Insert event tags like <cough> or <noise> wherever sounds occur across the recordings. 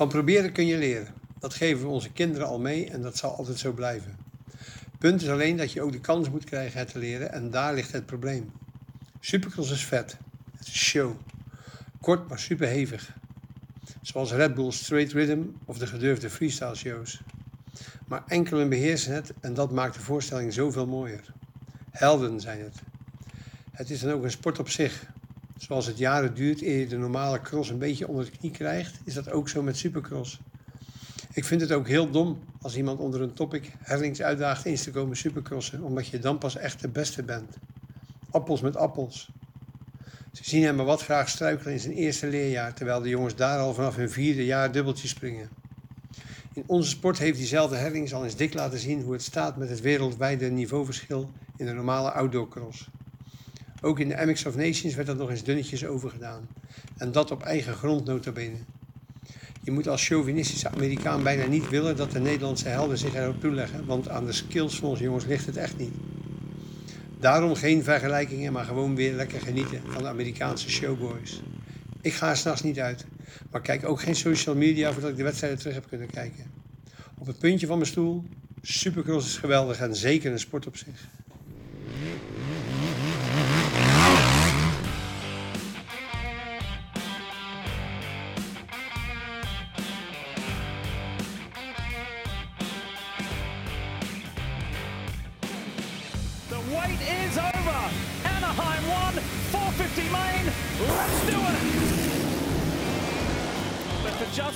Van proberen kun je leren. Dat geven we onze kinderen al mee en dat zal altijd zo blijven. Punt is alleen dat je ook de kans moet krijgen het te leren en daar ligt het probleem. Supercross is vet. Het is show. Kort maar superhevig. Zoals Red Bull Straight Rhythm of de gedurfde freestyle shows. Maar enkelen beheersen het en dat maakt de voorstelling zoveel mooier. Helden zijn het. Het is dan ook een sport op zich. Zoals het jaren duurt eer je de normale cross een beetje onder de knie krijgt, is dat ook zo met supercross. Ik vind het ook heel dom als iemand onder een topic Herlings uitdaagt eens te komen supercrossen, omdat je dan pas echt de beste bent. Appels met appels. Ze zien hem maar wat graag struikelen in zijn eerste leerjaar, terwijl de jongens daar al vanaf hun vierde jaar dubbeltjes springen. In onze sport heeft diezelfde Herlings al eens dik laten zien hoe het staat met het wereldwijde niveauverschil in de normale outdoorcross. Ook in de MX of Nations werd dat nog eens dunnetjes overgedaan. En dat op eigen grond notabene. Je moet als chauvinistische Amerikaan bijna niet willen dat de Nederlandse helden zich erop toeleggen, want aan de skills van onze jongens ligt het echt niet. Daarom geen vergelijkingen, maar gewoon weer lekker genieten van de Amerikaanse showboys. Ik ga er s'nachts niet uit, maar kijk ook geen social media voordat ik de wedstrijden terug heb kunnen kijken. Op het puntje van mijn stoel, Supercross is geweldig en zeker een sport op zich.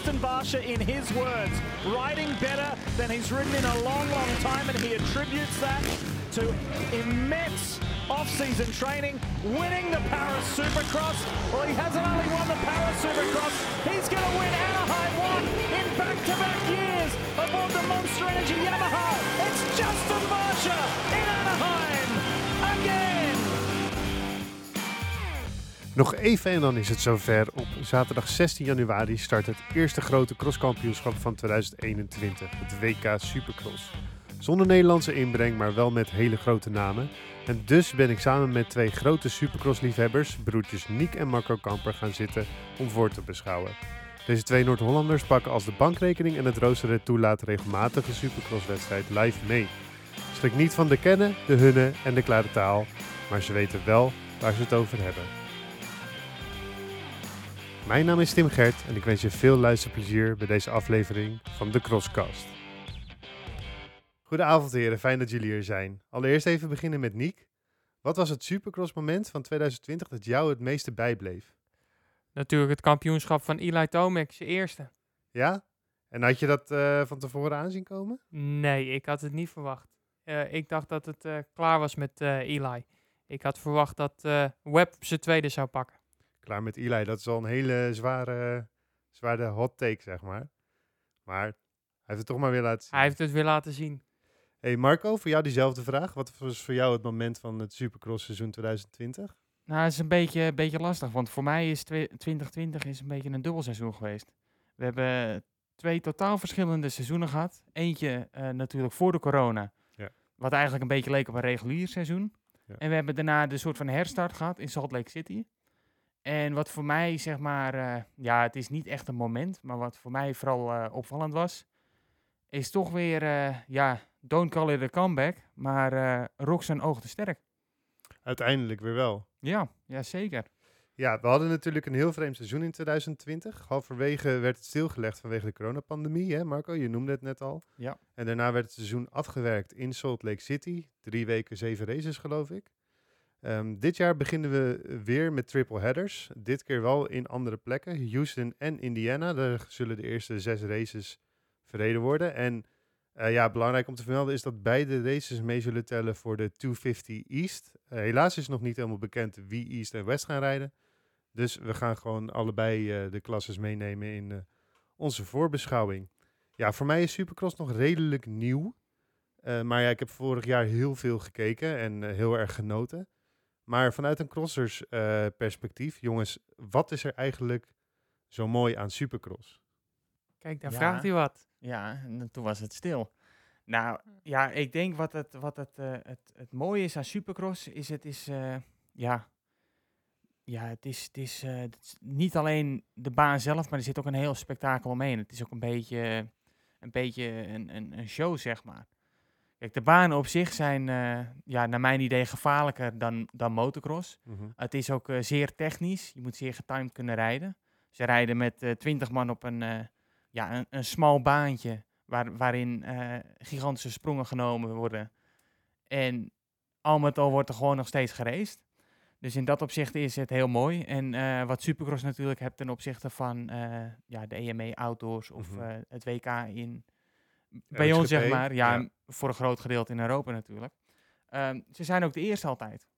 Justin Barsha, in his words, riding better than he's ridden in a long, long time, and he attributes that to immense off-season training, winning the Paris Supercross. Well, he hasn't only won the Paris Supercross, he's going to win Anaheim 1 in back-to-back years aboard the Monster Energy Yamaha. It's Justin Barsha in Anaheim Nog even en dan is het zover. Op zaterdag 16 januari start het eerste grote crosskampioenschap van 2021, het WK Supercross. Zonder Nederlandse inbreng, maar wel met hele grote namen. En dus ben ik samen met twee grote supercross-liefhebbers, broertjes Niek en Marco Kamper, gaan zitten om voor te beschouwen. Deze twee Noord-Hollanders pakken als de bankrekening en het rooster het toelaat regelmatig een supercrosswedstrijd live mee. Schrik niet van de kennen, de hunne en de klare taal, maar ze weten wel waar ze het over hebben. Mijn naam is Tim Gert en ik wens je veel luisterplezier bij deze aflevering van de Crosscast. Goedenavond heren, fijn dat jullie er zijn. Allereerst even beginnen met Niek. Wat was het supercross moment van 2020 dat jou het meeste bijbleef? Natuurlijk het kampioenschap van Eli Tomek, zijn eerste. Ja? En had je dat eh, van tevoren aanzien komen? Nee, ik had het niet verwacht. Eh, ik dacht dat het eh, klaar was met Eli. Ik had verwacht dat Webb zijn tweede zou pakken. Klaar met Eli, dat is al een hele zware, zware hot take, zeg maar. Maar hij heeft het toch maar weer laten zien. Hij heeft het weer laten zien. Hey Marco, voor jou diezelfde vraag. Wat was voor jou het moment van het supercross seizoen 2020? Nou, het is een beetje, beetje lastig, want voor mij is twe- 2020 is een beetje een dubbelseizoen geweest. We hebben twee totaal verschillende seizoenen gehad. Eentje eh, natuurlijk voor de corona, Ja. wat eigenlijk een beetje leek op een regulier seizoen. Ja. En we hebben daarna de soort van herstart gehad in Salt Lake City. En wat voor mij, zeg maar, eh, ja, het is niet echt een moment, maar wat voor mij vooral eh, opvallend was, is toch weer, eh, ja, don't call it a comeback, maar eh Roxanne oogde sterk. Uiteindelijk weer wel. Ja, ja zeker. Ja, we hadden natuurlijk een heel vreemd seizoen in 2020. Halverwege werd het stilgelegd vanwege de coronapandemie, hè Marco? Je noemde het net al. Ja. En daarna werd het seizoen afgewerkt in Salt Lake City. Drie weken, zeven races geloof ik. Ehm, dit jaar beginnen we weer met triple headers. Dit keer wel in andere plekken. Houston en Indiana. Daar zullen de eerste zes races verreden worden. En eh, ja, belangrijk om te vermelden is dat beide races mee zullen tellen voor de 250 East. Eh, helaas is nog niet helemaal bekend wie East en West gaan rijden. Dus we gaan gewoon allebei eh, de klasses meenemen in onze voorbeschouwing. Ja, voor mij is Supercross nog redelijk nieuw. Maar ja, ik heb vorig jaar heel veel gekeken en heel erg genoten. Maar vanuit een crossers eh, perspectief, jongens, wat is er eigenlijk zo mooi aan Supercross? Kijk, daar Ja. vraagt hij wat. Ja, en toen was het stil. Nou, ja, ik denk wat het, wat het, eh, het, het mooie is aan Supercross, is het is, eh, ja, ja, het is, het, is, eh, het is niet alleen de baan zelf, maar er zit ook een heel spektakel omheen. Het is ook een beetje een, beetje een, een, een show, zeg maar. Kijk, de banen op zich zijn, eh, ja, naar mijn idee, gevaarlijker dan, dan motocross. Mhm. Het is ook eh, zeer technisch. Je moet zeer getimed kunnen rijden. Ze rijden met eh 20 man op een, ja, een, een smal baantje waar, waarin gigantische sprongen genomen worden. En al met al wordt er gewoon nog steeds geraced. Dus in dat opzicht is het heel mooi. En wat Supercross natuurlijk hebt ten opzichte van ja, de EME Outdoors of Mhm. het WK in... Bij ons zeg maar, ja, ja. voor een groot gedeelte in Europa natuurlijk. Ehm, ze zijn ook de eerste altijd.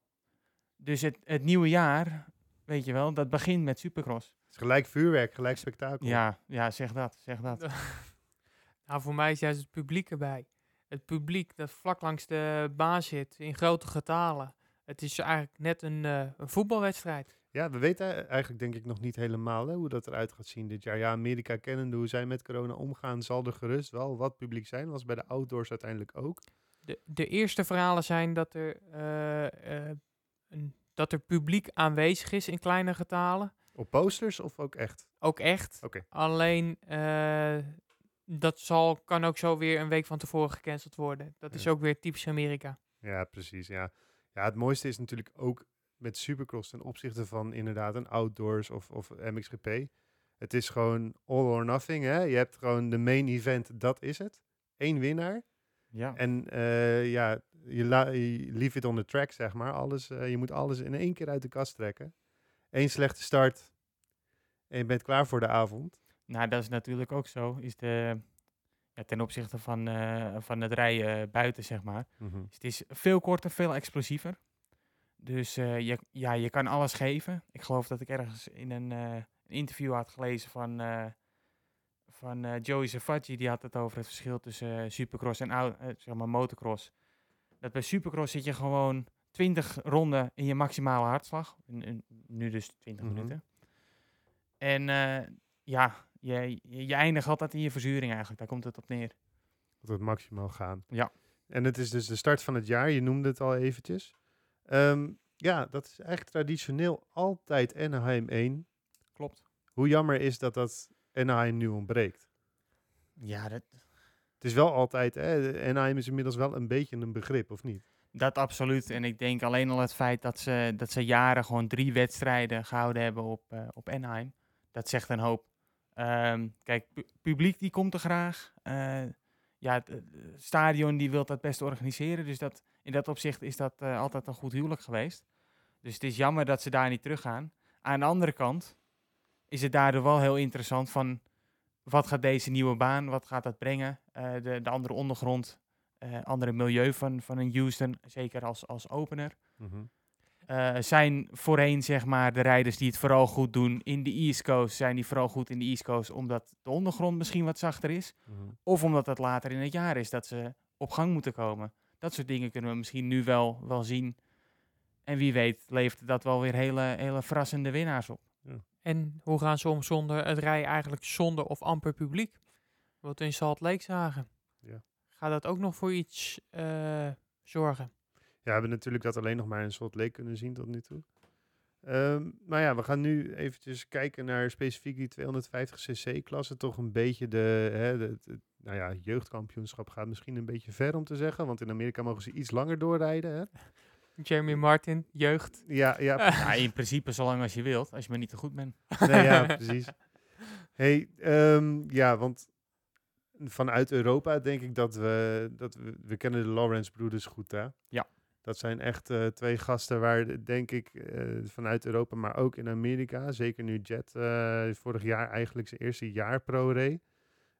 Dus het, het nieuwe jaar, weet je wel, dat begint met Supercross. Het is gelijk vuurwerk, gelijk spektakel. Ja, ja, zeg dat, zeg dat. <laughs> Nou, voor mij is juist het publiek erbij. Het publiek dat vlak langs de baan zit, in grote getalen. Het is eigenlijk net een, eh, een voetbalwedstrijd. Ja, we weten eigenlijk denk ik nog niet helemaal hè, hoe dat eruit gaat zien dit jaar. Ja, Amerika kennende hoe zij met corona omgaan, zal er gerust wel wat publiek zijn. Was bij de outdoors uiteindelijk ook. De, de eerste verhalen zijn dat er, eh, eh, een, dat er publiek aanwezig is in kleine getalen. Op posters of ook echt? Ook echt. Oké. Alleen eh, dat zal, kan ook zo weer een week van tevoren gecanceld worden. Dat is ook weer typisch Amerika. Ja, precies. Ja. ja, het mooiste is natuurlijk ook met Supercross ten opzichte van inderdaad een outdoors of, of MXGP. Het is gewoon all or nothing. Hè? Je hebt gewoon de main event, dat is het. Eén winnaar. Ja. En eh, ja, je, leave it on the track, zeg maar. Alles, eh, je moet alles in één keer uit de kast trekken. Eén slechte start en je bent klaar voor de avond. Nou, dat is natuurlijk ook zo. Is de, ja, ten opzichte van, eh, van het rijden buiten, zeg maar. Dus het is veel korter, veel explosiever. Dus eh, je, ja, je kan alles geven. Ik geloof dat ik ergens in een, eh, interview had gelezen van, eh, van Joey Savaggi. Die had het over het verschil tussen supercross en zeg maar motocross. Dat bij supercross zit je gewoon 20 ronden in je maximale hartslag. Nu dus 20 Mhm. minuten. En ja, je, je, je eindigt altijd in je verzuring eigenlijk. Daar komt het op neer. Dat het maximaal gaan. Ja. En het is dus de start van het jaar. Je noemde het al eventjes. Ehm, ja, dat is eigenlijk traditioneel altijd Anaheim 1. Klopt. Hoe jammer is dat dat Anaheim nu ontbreekt? Ja, dat, Het is wel altijd, hè, Anaheim is inmiddels wel een beetje een begrip, of niet? Dat absoluut. En ik denk alleen al het feit dat ze, dat ze jaren gewoon drie wedstrijden gehouden hebben op, eh, op Anaheim. Dat zegt een hoop. Ehm, kijk, pu- publiek die komt er graag. Eh, ja, het, stadion die wil dat best organiseren. Dus dat, in dat opzicht is dat eh, altijd een goed huwelijk geweest. Dus het is jammer dat ze daar niet teruggaan. Aan de andere kant is het daardoor wel heel interessant van... Wat gaat deze nieuwe baan, wat gaat dat brengen? Eh, de, de andere ondergrond, eh, andere milieu van, van een Houston, zeker als, als opener. Eh, zijn voorheen zeg maar de rijders die het vooral goed doen in de East Coast, zijn die vooral goed in de East Coast omdat de ondergrond misschien wat zachter is. Of omdat het later in het jaar is dat ze op gang moeten komen. Dat soort dingen kunnen we misschien nu wel, wel zien. En wie weet levert dat wel weer hele, hele verrassende winnaars op. En hoe gaan ze om zonder het rijden eigenlijk zonder of amper publiek? Wat we in Salt Lake zagen. Ja. Gaat dat ook nog voor iets eh, zorgen? Ja, we hebben natuurlijk dat alleen nog maar in Salt Lake kunnen zien tot nu toe. Ehm maar ja, we gaan nu eventjes kijken naar specifiek die 250cc-klasse. Toch een beetje de, hè, de, de- nou ja, jeugdkampioenschap gaat misschien een beetje ver om te zeggen. Want in Amerika mogen ze iets langer doorrijden. Hè? Jeremy Martin, jeugd. Ja, ja, <laughs> Ja, in principe zolang als je wilt, als je maar niet te goed bent. nee, ja, <laughs> precies. Hey, ehm, ja, want vanuit Europa denk ik dat we, dat we, we kennen de Lawrence broeders goed, hè? Ja. Dat zijn echt eh, twee gasten waar, de- denk ik, eh, vanuit Europa, maar ook in Amerika, zeker nu Jet eh, vorig jaar eigenlijk zijn eerste jaar pro-ray,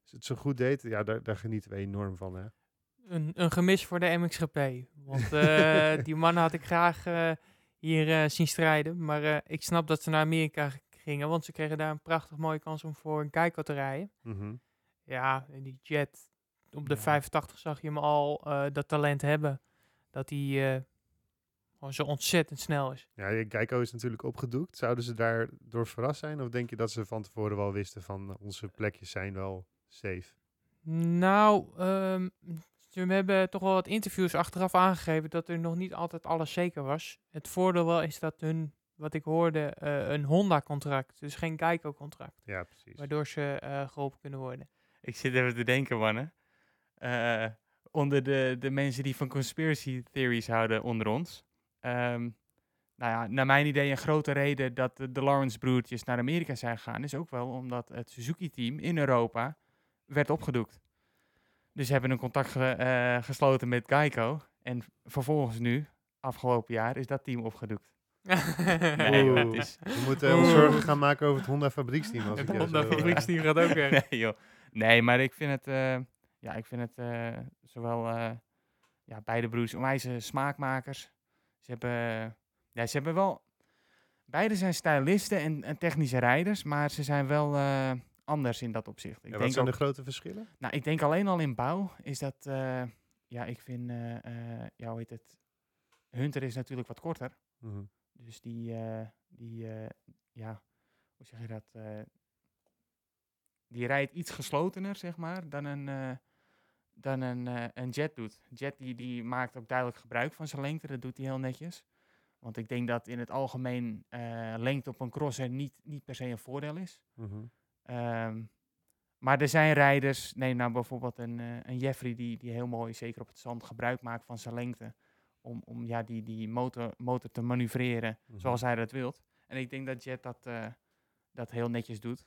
als het zo goed deed, ja, daar, daar genieten we enorm van, hè? Een, een gemis voor de MXGP. Want eh, <laughs> die mannen had ik graag eh, hier eh, zien strijden. Maar eh, ik snap dat ze naar Amerika gingen. Want ze kregen daar een prachtig mooie kans om voor een Geico te rijden. Mhm. Ja, en die Jet. Op de Ja. 85 zag je hem al eh, dat talent hebben. Dat hij eh, gewoon zo ontzettend snel is. Ja, Geico is natuurlijk opgedoekt. Zouden ze daardoor verrast zijn? Of denk je dat ze van tevoren wel wisten van eh, onze plekjes zijn wel safe? Nou, ehm, ze hebben toch wel wat interviews achteraf aangegeven dat er nog niet altijd alles zeker was. Het voordeel wel is dat hun wat ik hoorde, eh, een Honda-contract. Dus geen Geico-contract. Ja, precies. Waardoor ze eh, geholpen kunnen worden. Ik zit even te denken, mannen. Eh, onder de, de mensen die van conspiracy theories houden onder ons. Ehm, nou ja, naar mijn idee een grote reden dat de, de Lawrence-broertjes naar Amerika zijn gegaan... is ook wel omdat het Suzuki-team in Europa werd opgedoekt. Dus ze hebben een contact ge- eh, gesloten met Geico. En vervolgens nu, afgelopen jaar, is dat team opgedoekt. <laughs> Nee, Oeh. is... We moeten ons zorgen gaan maken over het Honda fabrieksteam. Als Het Honda fabrieksteam gaat ook <laughs> weg. nee, joh. Nee, maar ik vind het, eh, ja, ik vind het eh, zowel eh, ja, beide broers onwijze smaakmakers. Ze hebben, ja, ze hebben wel, beide zijn stylisten en, en technische rijders, maar ze zijn wel eh, anders in dat opzicht. Ik, ja, wat denk zijn ook, de grote verschillen? nou, ik denk alleen al in bouw is dat, ja, ik vind, ja, hoe heet het, Hunter is natuurlijk wat korter. Mhm. Dus die, die ja, hoe zeg je dat? Die rijdt iets geslotener, zeg maar, dan een, eh, dan een, eh, een Jet doet. Jet die, die maakt ook duidelijk gebruik van zijn lengte, dat doet hij heel netjes. Want ik denk dat in het algemeen eh, lengte op een crosser niet, niet per se een voordeel is. Mhm. Ehm, maar er zijn rijders, neem nou bijvoorbeeld een, een Jeffrey die, die heel mooi, zeker op het zand, gebruik maakt van zijn lengte. Om, om ja, die, die motor, motor te manoeuvreren Mhm. zoals hij dat wilt. En ik denk dat Jet dat, dat heel netjes doet.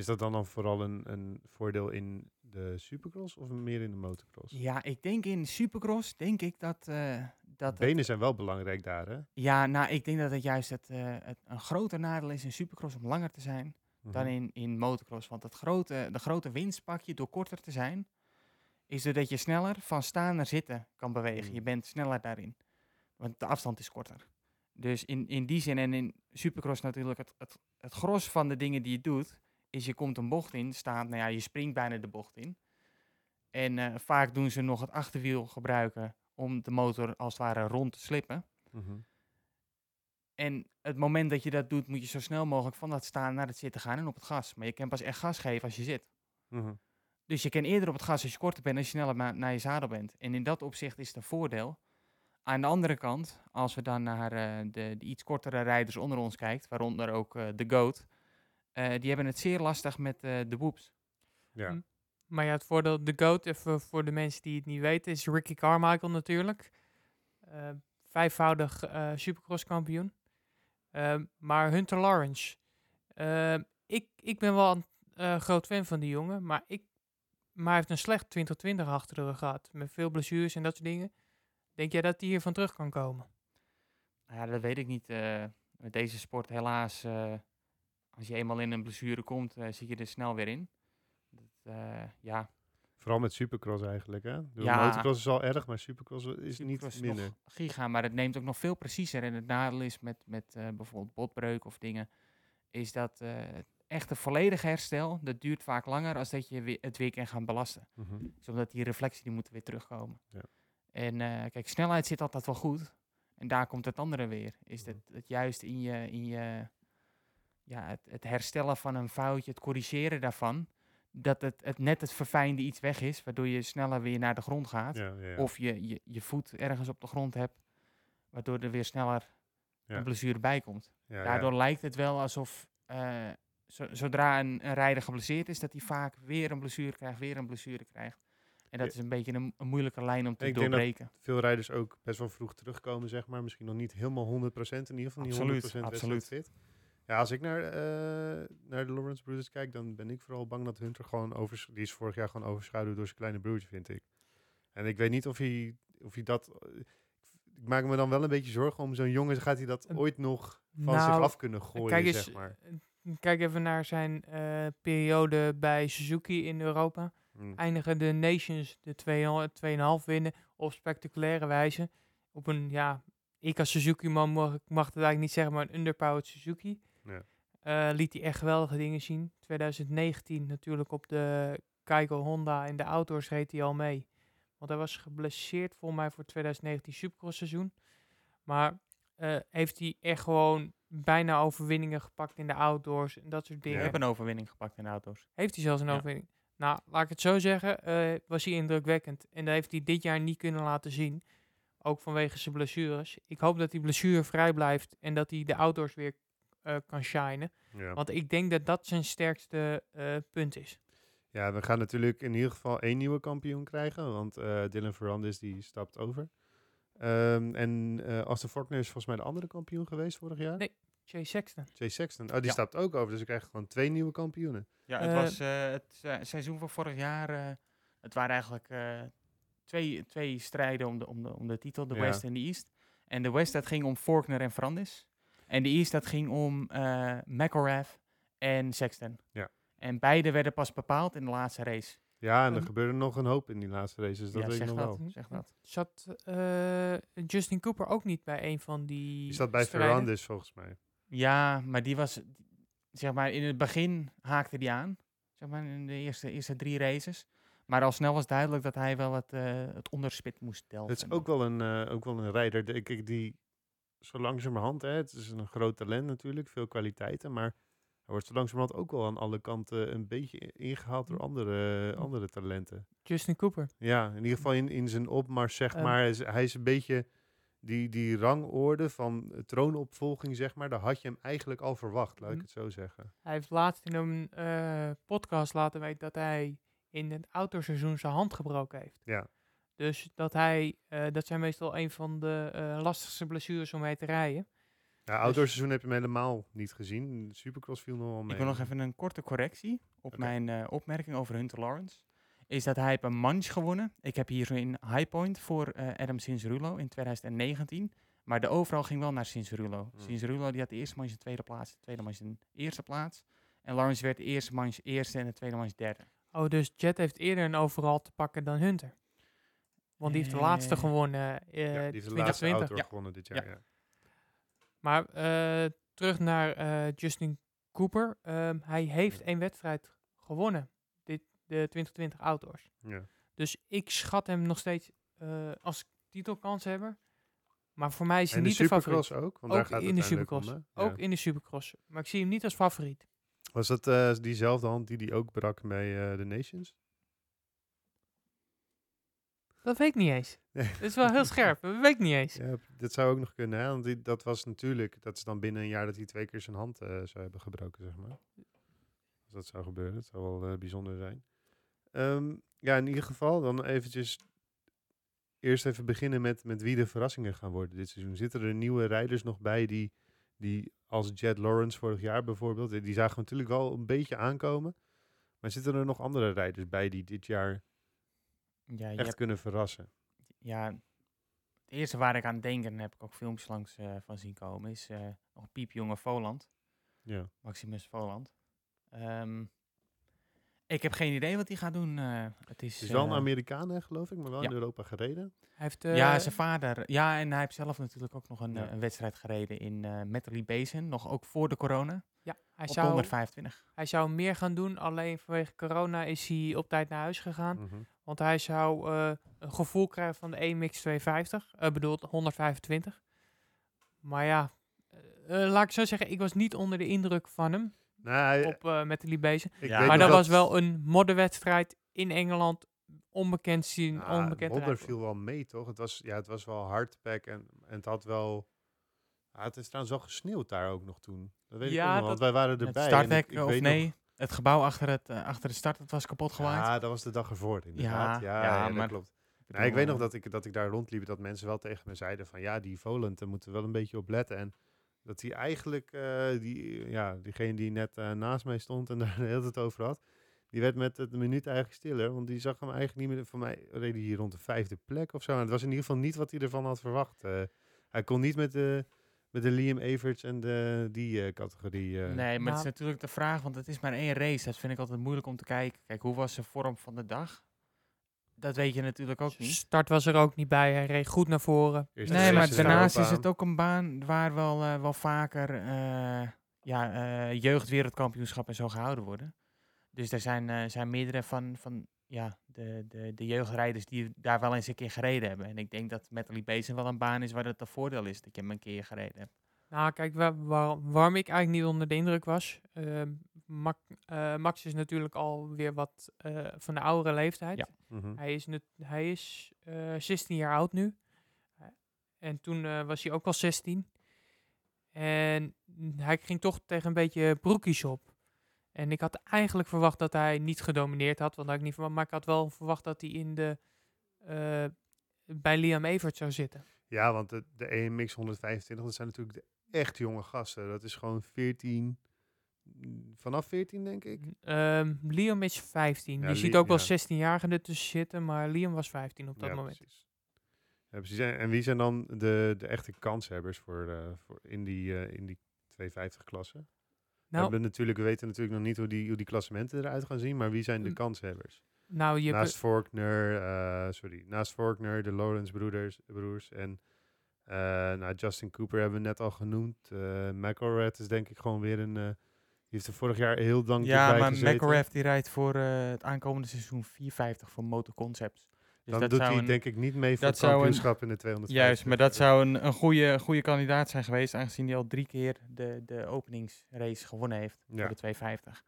Is dat dan, dan vooral een, een voordeel in de supercross of meer in de motocross? Ja, ik denk in Supercross, denk ik dat... eh, dat het- Benen zijn wel belangrijk daar, hè? ja, nou, ik denk dat het juist het, eh, het, een groter nadeel is in Supercross om langer te zijn dan Mhm. in, in motocross. Want het grote, de grote winst pak je door korter te zijn, is doordat je sneller van staan naar zitten kan bewegen. Mm. Je bent sneller daarin, want de afstand is korter. Dus in, in die zin en in Supercross natuurlijk, het, het, het gros van de dingen die je doet, is je komt een bocht in, staat, nou ja, je springt bijna de bocht in. En eh, vaak doen ze nog het achterwiel gebruiken om de motor als het ware rond te slippen. Mhm. En het moment dat je dat doet, moet je zo snel mogelijk van dat staan naar het zitten gaan en op het gas. Maar je kan pas echt gas geven als je zit. Mhm. Dus je kan eerder op het gas als je korter bent en sneller naar je zadel bent. En in dat opzicht is het een voordeel. Aan de andere kant, als we dan naar eh, de, de iets kortere rijders onder ons kijkt, waaronder ook eh, de GOAT, die hebben het zeer lastig met eh, de boeps. Ja. Hm. Maar ja, het voordeel, de GOAT, even voor de mensen die het niet weten, is Ricky Carmichael natuurlijk. Eh, vijfvoudig eh supercross kampioen. Ehm, maar Hunter Lawrence, ehm, ik, ik ben wel een eh, groot fan van die jongen, maar, ik, maar hij heeft een slecht 2020 achter de rug gehad. Met veel blessures en dat soort dingen. Denk jij dat hij hiervan terug kan komen? Nou ja, dat weet ik niet. eh, met deze sport helaas, eh, als je eenmaal in een blessure komt, eh, zie je er snel weer in. Dat, eh, ja, Vooral met supercross eigenlijk, hè? De Ja. motocross is al erg, maar supercross is Supercross niet minder. nog giga, maar het neemt ook nog veel preciezer. En het nadeel is met, met eh, bijvoorbeeld botbreuk of dingen, is dat eh echt een volledig herstel, dat duurt vaak langer als dat je het weer kan gaan belasten. Mhm. Dus omdat die reflectie, die moeten weer terugkomen. Ja. En kijk, snelheid zit altijd wel goed. En daar komt het andere weer. Is Mhm. dat het juist in je, in je ja, het, het herstellen van een foutje, het corrigeren daarvan, dat het, het net het verfijnde iets weg is, waardoor je sneller weer naar de grond gaat. Ja, ja, ja. Of je, je je voet ergens op de grond hebt, waardoor er weer sneller een blessure bij komt. Daardoor lijkt het wel alsof eh, zo- zodra een, een rijder geblesseerd is, dat hij vaak weer een blessure krijgt, weer een blessure krijgt. En dat is een beetje een, een moeilijke lijn om te Ik denk dat- doorbreken. Veel rijders ook best wel vroeg terugkomen, zeg maar. Misschien nog niet helemaal 100%, in ieder geval niet Absoluut, 100% absoluut. fit. Ja, als ik naar, eh, naar de Lawrence Brothers kijk, dan ben ik vooral bang dat Hunter gewoon over, die is vorig jaar gewoon overschaduwd door zijn kleine broertje, vind ik. En ik weet niet of hij, of hij dat, ik maak me dan wel een beetje zorgen om zo'n jongen, gaat hij dat Eh, ooit nog van zich nou, af kunnen gooien, Kijk eens, zeg maar. eh, kijk even naar zijn eh, periode bij Suzuki in Europa. Hm. eindigen de Nations de 2,5 winnen op spectaculaire wijze. Op een, ja, ik als Suzuki-man mag, mag het eigenlijk niet zeggen, maar een underpowered Suzuki. Ja. Eh, liet hij echt geweldige dingen zien. 2019 natuurlijk op de Geico Honda in de outdoors reed hij al mee. Want hij was geblesseerd volgens mij voor het 2019 Supercross seizoen. Maar eh, heeft hij echt gewoon bijna overwinningen gepakt in de outdoors en dat soort Ik dingen. heb een overwinning gepakt in de auto's. Heeft hij zelfs een Ja. overwinning? Nou, laat ik het zo zeggen, eh, was hij indrukwekkend. En dat heeft hij dit jaar niet kunnen laten zien. Ook vanwege zijn blessures. Ik hoop dat hij blessurevrij blijft en dat hij de outdoors weer eh, kan shinen. Ja. Want ik denk dat dat zijn sterkste eh, punt is. ja, we gaan natuurlijk in ieder geval één nieuwe kampioen krijgen, want eh, Dylan Ferrandis die stapt over. Ehm, en eh Aston Faulkner is volgens mij de andere kampioen geweest vorig jaar. Nee. Jay Sexton. Jay Sexton. Oh, die Ja. stapt ook over, dus we krijgen gewoon twee nieuwe kampioenen. Ja, het was eh, het se- seizoen van vorig jaar. eh, het waren eigenlijk eh, twee, twee strijden om de, om, de, om de titel, de Ja. West en de East. En de West dat ging om Faulkner en Ferrandis. En de East dat ging om eh McElrath en Sexton. Ja. En beide werden pas bepaald in de laatste race. Ja, en er Ehm, gebeurde nog een hoop in die laatste races, dat ja, weet ik zeg nog dat. wel. Zeg dat. Zat eh, Justin Cooper ook niet bij een van die Die staat bij? Ferrandis volgens mij. Ja, maar die was, zeg maar, in het begin haakte die aan. Zeg maar, in de eerste, eerste drie races. Maar al snel was duidelijk dat hij wel het, eh, het onderspit moest delven. Het is ook wel een, eh, ook wel een rijder, denk ik, die zo langzamerhand, hè, het is een groot talent natuurlijk, veel kwaliteiten, maar hij wordt zo langzamerhand ook wel aan alle kanten een beetje ingehaald door andere, andere talenten. Justin Cooper. Ja, in ieder geval in, in zijn opmars, zeg Ehm. maar. Hij is, hij is een beetje die, die rangorde van troonopvolging, zeg maar. Daar had je hem eigenlijk al verwacht, laat ik Mhm. het zo zeggen. Hij heeft laatst in een eh, podcast laten weten dat hij in het autoseizoen zijn hand gebroken heeft. Ja. Dus dat hij, eh, dat zijn meestal een van de eh, lastigste blessures om mee te rijden. Ja, outdoorseizoen heb je hem helemaal niet gezien. De Supercross viel nog wel mee. Ik wil nog even een korte correctie op mijn eh, opmerking over Hunter Lawrence. Is dat hij heeft een manch gewonnen. Ik heb hier in High Point voor eh, Adam Cincerulo in 2019. Maar de overal ging wel naar Cincerulo. Hmm. Cincerulo die had de eerste manche tweede plaats, de tweede manche een eerste plaats. En Lawrence werd de eerste manche eerste en de tweede manche derde. Oh, dus Jet heeft eerder een overal te pakken dan Hunter. Want die heeft de laatste Eh, gewonnen eh ja, die heeft de laatste 2020. outdoor Ja. gewonnen dit jaar. Ja. Maar eh, terug naar Justin Cooper. Ehm, hij heeft één wedstrijd gewonnen. Dit, de 2020 Outdoors. Ja. Dus ik schat hem nog steeds als titelkanshebber. Maar voor mij is hij En de niet de favoriet. Supercross ook? Want daar Ook gaat het in de Supercross. om. Ook in de Supercross. Maar ik zie hem niet als favoriet. Was dat diezelfde hand die die ook brak bij de Nations? Dat weet ik niet eens. <laughs> Nee. Dat is wel heel scherp. Dat weet ik niet eens. Ja, dat zou ook nog kunnen, hè? Want die, dat was natuurlijk, dat is dan binnen een jaar dat hij twee keer zijn hand eh, zou hebben gebroken, zeg maar. Als dat zou gebeuren, dat zou wel eh, bijzonder zijn. Ehm, ja, in ieder geval dan eventjes eerst even beginnen met, met wie de verrassingen gaan worden dit seizoen. Zitten er nieuwe rijders nog bij die, die als Jet Lawrence vorig jaar bijvoorbeeld, die zagen we natuurlijk wel een beetje aankomen. Maar zitten er nog andere rijders bij die dit jaar Ja, je echt hebt- kunnen verrassen? ja, het eerste waar ik aan denk, en daar heb ik ook filmpjes langs eh, van zien komen, is eh, nog piepjonge Voland. Ja. Maximus Voland. Ehm, ik heb geen idee wat hij gaat doen. eh, het is, Het is wel een Amerikaan, hè, geloof ik, maar wel ja. in Europa gereden. Hij heeft, eh, ja, zijn vader. Ja, en hij heeft zelf natuurlijk ook nog een, Ja. een wedstrijd gereden in eh Metally Basin. Nog ook voor de corona. ja, hij, op zou, 125. hij zou meer gaan doen. Alleen vanwege corona is hij op tijd naar huis gegaan. Mhm. Want hij zou eh, een gevoel krijgen van de EMX 250. eh bedoeld 125. Maar ja, eh, eh, laat ik zo zeggen, ik was niet onder de indruk van hem Nou, hij- op eh met de Ja, weet Maar dat was wel een modderwedstrijd in Engeland. Onbekend zien, Ah, onbekend Modder viel wel mee, toch? Het was, ja, het was wel hardpack en, en het had wel... Ah, het is trouwens wel gesneeuwd daar ook nog toen. Dat weet ik Ja, nog, want dat- wij waren erbij. starthek, ik, ik of weet nee, nog- het gebouw achter, het, eh, achter de start het was kapot gewaaid. ja, dat was de dag ervoor inderdaad. Ja, Ja, ja, ja, dat maar- klopt. Ik Nee, ik weet nog bedoel, dat ik, dat ik daar rondliep, dat mensen wel tegen me zeiden van... Ja, die Voland, daar moeten we wel een beetje op letten. En dat hij eigenlijk, eh, die, ja, diegene die net eh, naast mij stond en <laughs> daar de hele tijd over had... Die werd met het minuut eigenlijk stiller, want die zag hem eigenlijk niet meer... Voor mij hij hier rond de vijfde plek of zo. En het was in ieder geval niet wat hij ervan had verwacht. Eh, hij kon niet met de, met de Liam Everts en de, die eh, categorie... eh, Nee, maar het is Nou- natuurlijk de vraag, want het is maar één race. Dat vind ik altijd moeilijk om te kijken. Kijk, hoe was de vorm van de dag? Dat weet je natuurlijk ook niet. Start was er ook niet bij. Hij reed goed naar voren. Eerste Nee, maar daarnaast is het ook een baan waar wel, eh, wel vaker eh ja, eh jeugdwereldkampioenschappen en zo gehouden worden. Dus er zijn, eh, zijn meerdere van, van ja, de, de, de jeugdrijders die daar wel eens een keer gereden hebben. En ik denk dat Metally Basin wel een baan is waar het een voordeel is dat je hem een keer gereden hebt. Nou, kijk, waar, waar- waarom ik eigenlijk niet onder de indruk was. ehm, Mac- eh, Max is natuurlijk alweer wat eh, van de oudere leeftijd. Ja. Mhm. Hij is, nu, hij is eh 16 jaar oud nu. En toen eh, was hij ook al 16. En hij ging toch tegen een beetje broekjes op. En ik had eigenlijk verwacht dat hij niet gedomineerd had. Want had ik niet verwacht. Maar ik had wel verwacht dat hij in de, eh, bij Liam Evert zou zitten. Ja, want de, de EMX 125, dat zijn natuurlijk de echt jonge gasten. Dat is gewoon 14, mm, vanaf 14 denk ik. Ehm, Liam is 15. Ja, je ziet ook wel ja. 16-jarigen ertussen zitten. Maar Liam was 15 op dat ja, moment. Precies. Ja, precies. En, wie zijn dan de, de echte kanshebbers voor, eh, voor in die, eh, in die 250-klasse? we, Nou, hebben natuurlijk, we weten natuurlijk nog niet hoe die, hoe die klassementen eruit gaan zien, maar wie zijn de kanshebbers? nou je Naast Faulkner, eh, sorry, naast Faulkner, de Lawrence broeders, broers en eh, nou, Justin Cooper hebben we net al genoemd. Uh, McElrath is denk ik gewoon weer een, eh, die heeft er vorig jaar heel lang Ja, bij maar. McElrath die rijdt voor het aankomende seizoen 450 voor Motor Concepts. Dus Dan dat doet zou hij een- denk ik niet mee voor het een- kampioenschap in de 250. Juist, maar dat zou een, een goede, goede kandidaat zijn geweest, aangezien hij al drie keer de, de openingsrace gewonnen heeft Ja. voor de 250.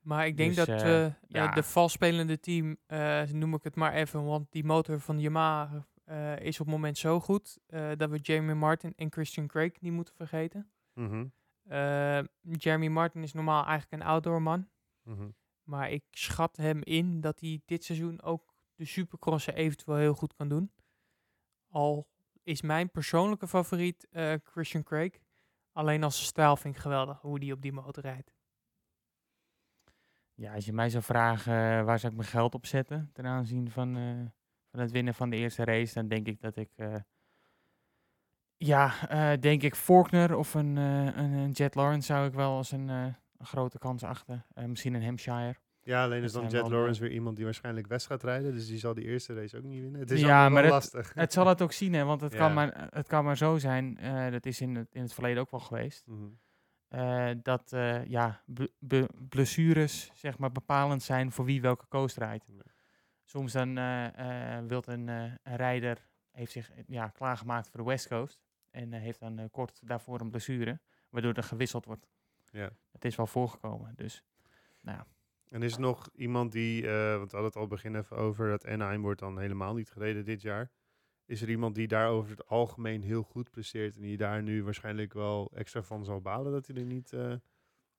Maar ik denk Dus, dat eh, eh, eh, ja. de valspelende team, eh, noem ik het maar even, want die motor van Yamaha eh, is op het moment zo goed eh, dat we Jeremy Martin en Christian Craig niet moeten vergeten. Eh, Jeremy Martin is normaal eigenlijk een outdoor man, mhm. maar ik schat hem in dat hij dit seizoen ook de supercrossen eventueel heel goed kan doen. Al is mijn persoonlijke favoriet eh, Christian Craig. Alleen als stijl vind ik geweldig, hoe die op die motor rijdt. Ja, als je mij zou vragen eh, waar zou ik mijn geld op zetten ten aanzien van, eh, van het winnen van de eerste race, dan denk ik dat ik, ja, denk ik Faulkner of een, een, een Jet Lawrence zou ik wel als een, een grote kans achten. Misschien een Hampshire. Ja, alleen is dan Jet Lawrence weer iemand die waarschijnlijk West gaat rijden. Dus die zal die eerste race ook niet winnen. Het is Ja, maar wel het- lastig. Het zal het ook zien, hè, want het, <laughs> Ja. kan, maar, het kan maar zo zijn, eh, dat is in het, in het verleden ook wel geweest, Mhm. eh, dat eh, ja, blessures zeg maar, bepalend zijn voor wie welke coast rijdt. Soms dan eh, eh, wilt een, eh, een rijder, heeft zich eh, ja, klaargemaakt voor de West Coast en eh, heeft dan eh, kort daarvoor een blessure, waardoor er gewisseld wordt. Ja. Het is wel voorgekomen, dus En is er nog iemand die, eh, want we hadden het al begin even over, dat Anaheim wordt dan helemaal niet gereden dit jaar. Is er iemand die daar over het algemeen heel goed presteert en die daar nu waarschijnlijk wel extra van zal balen dat hij er niet, eh,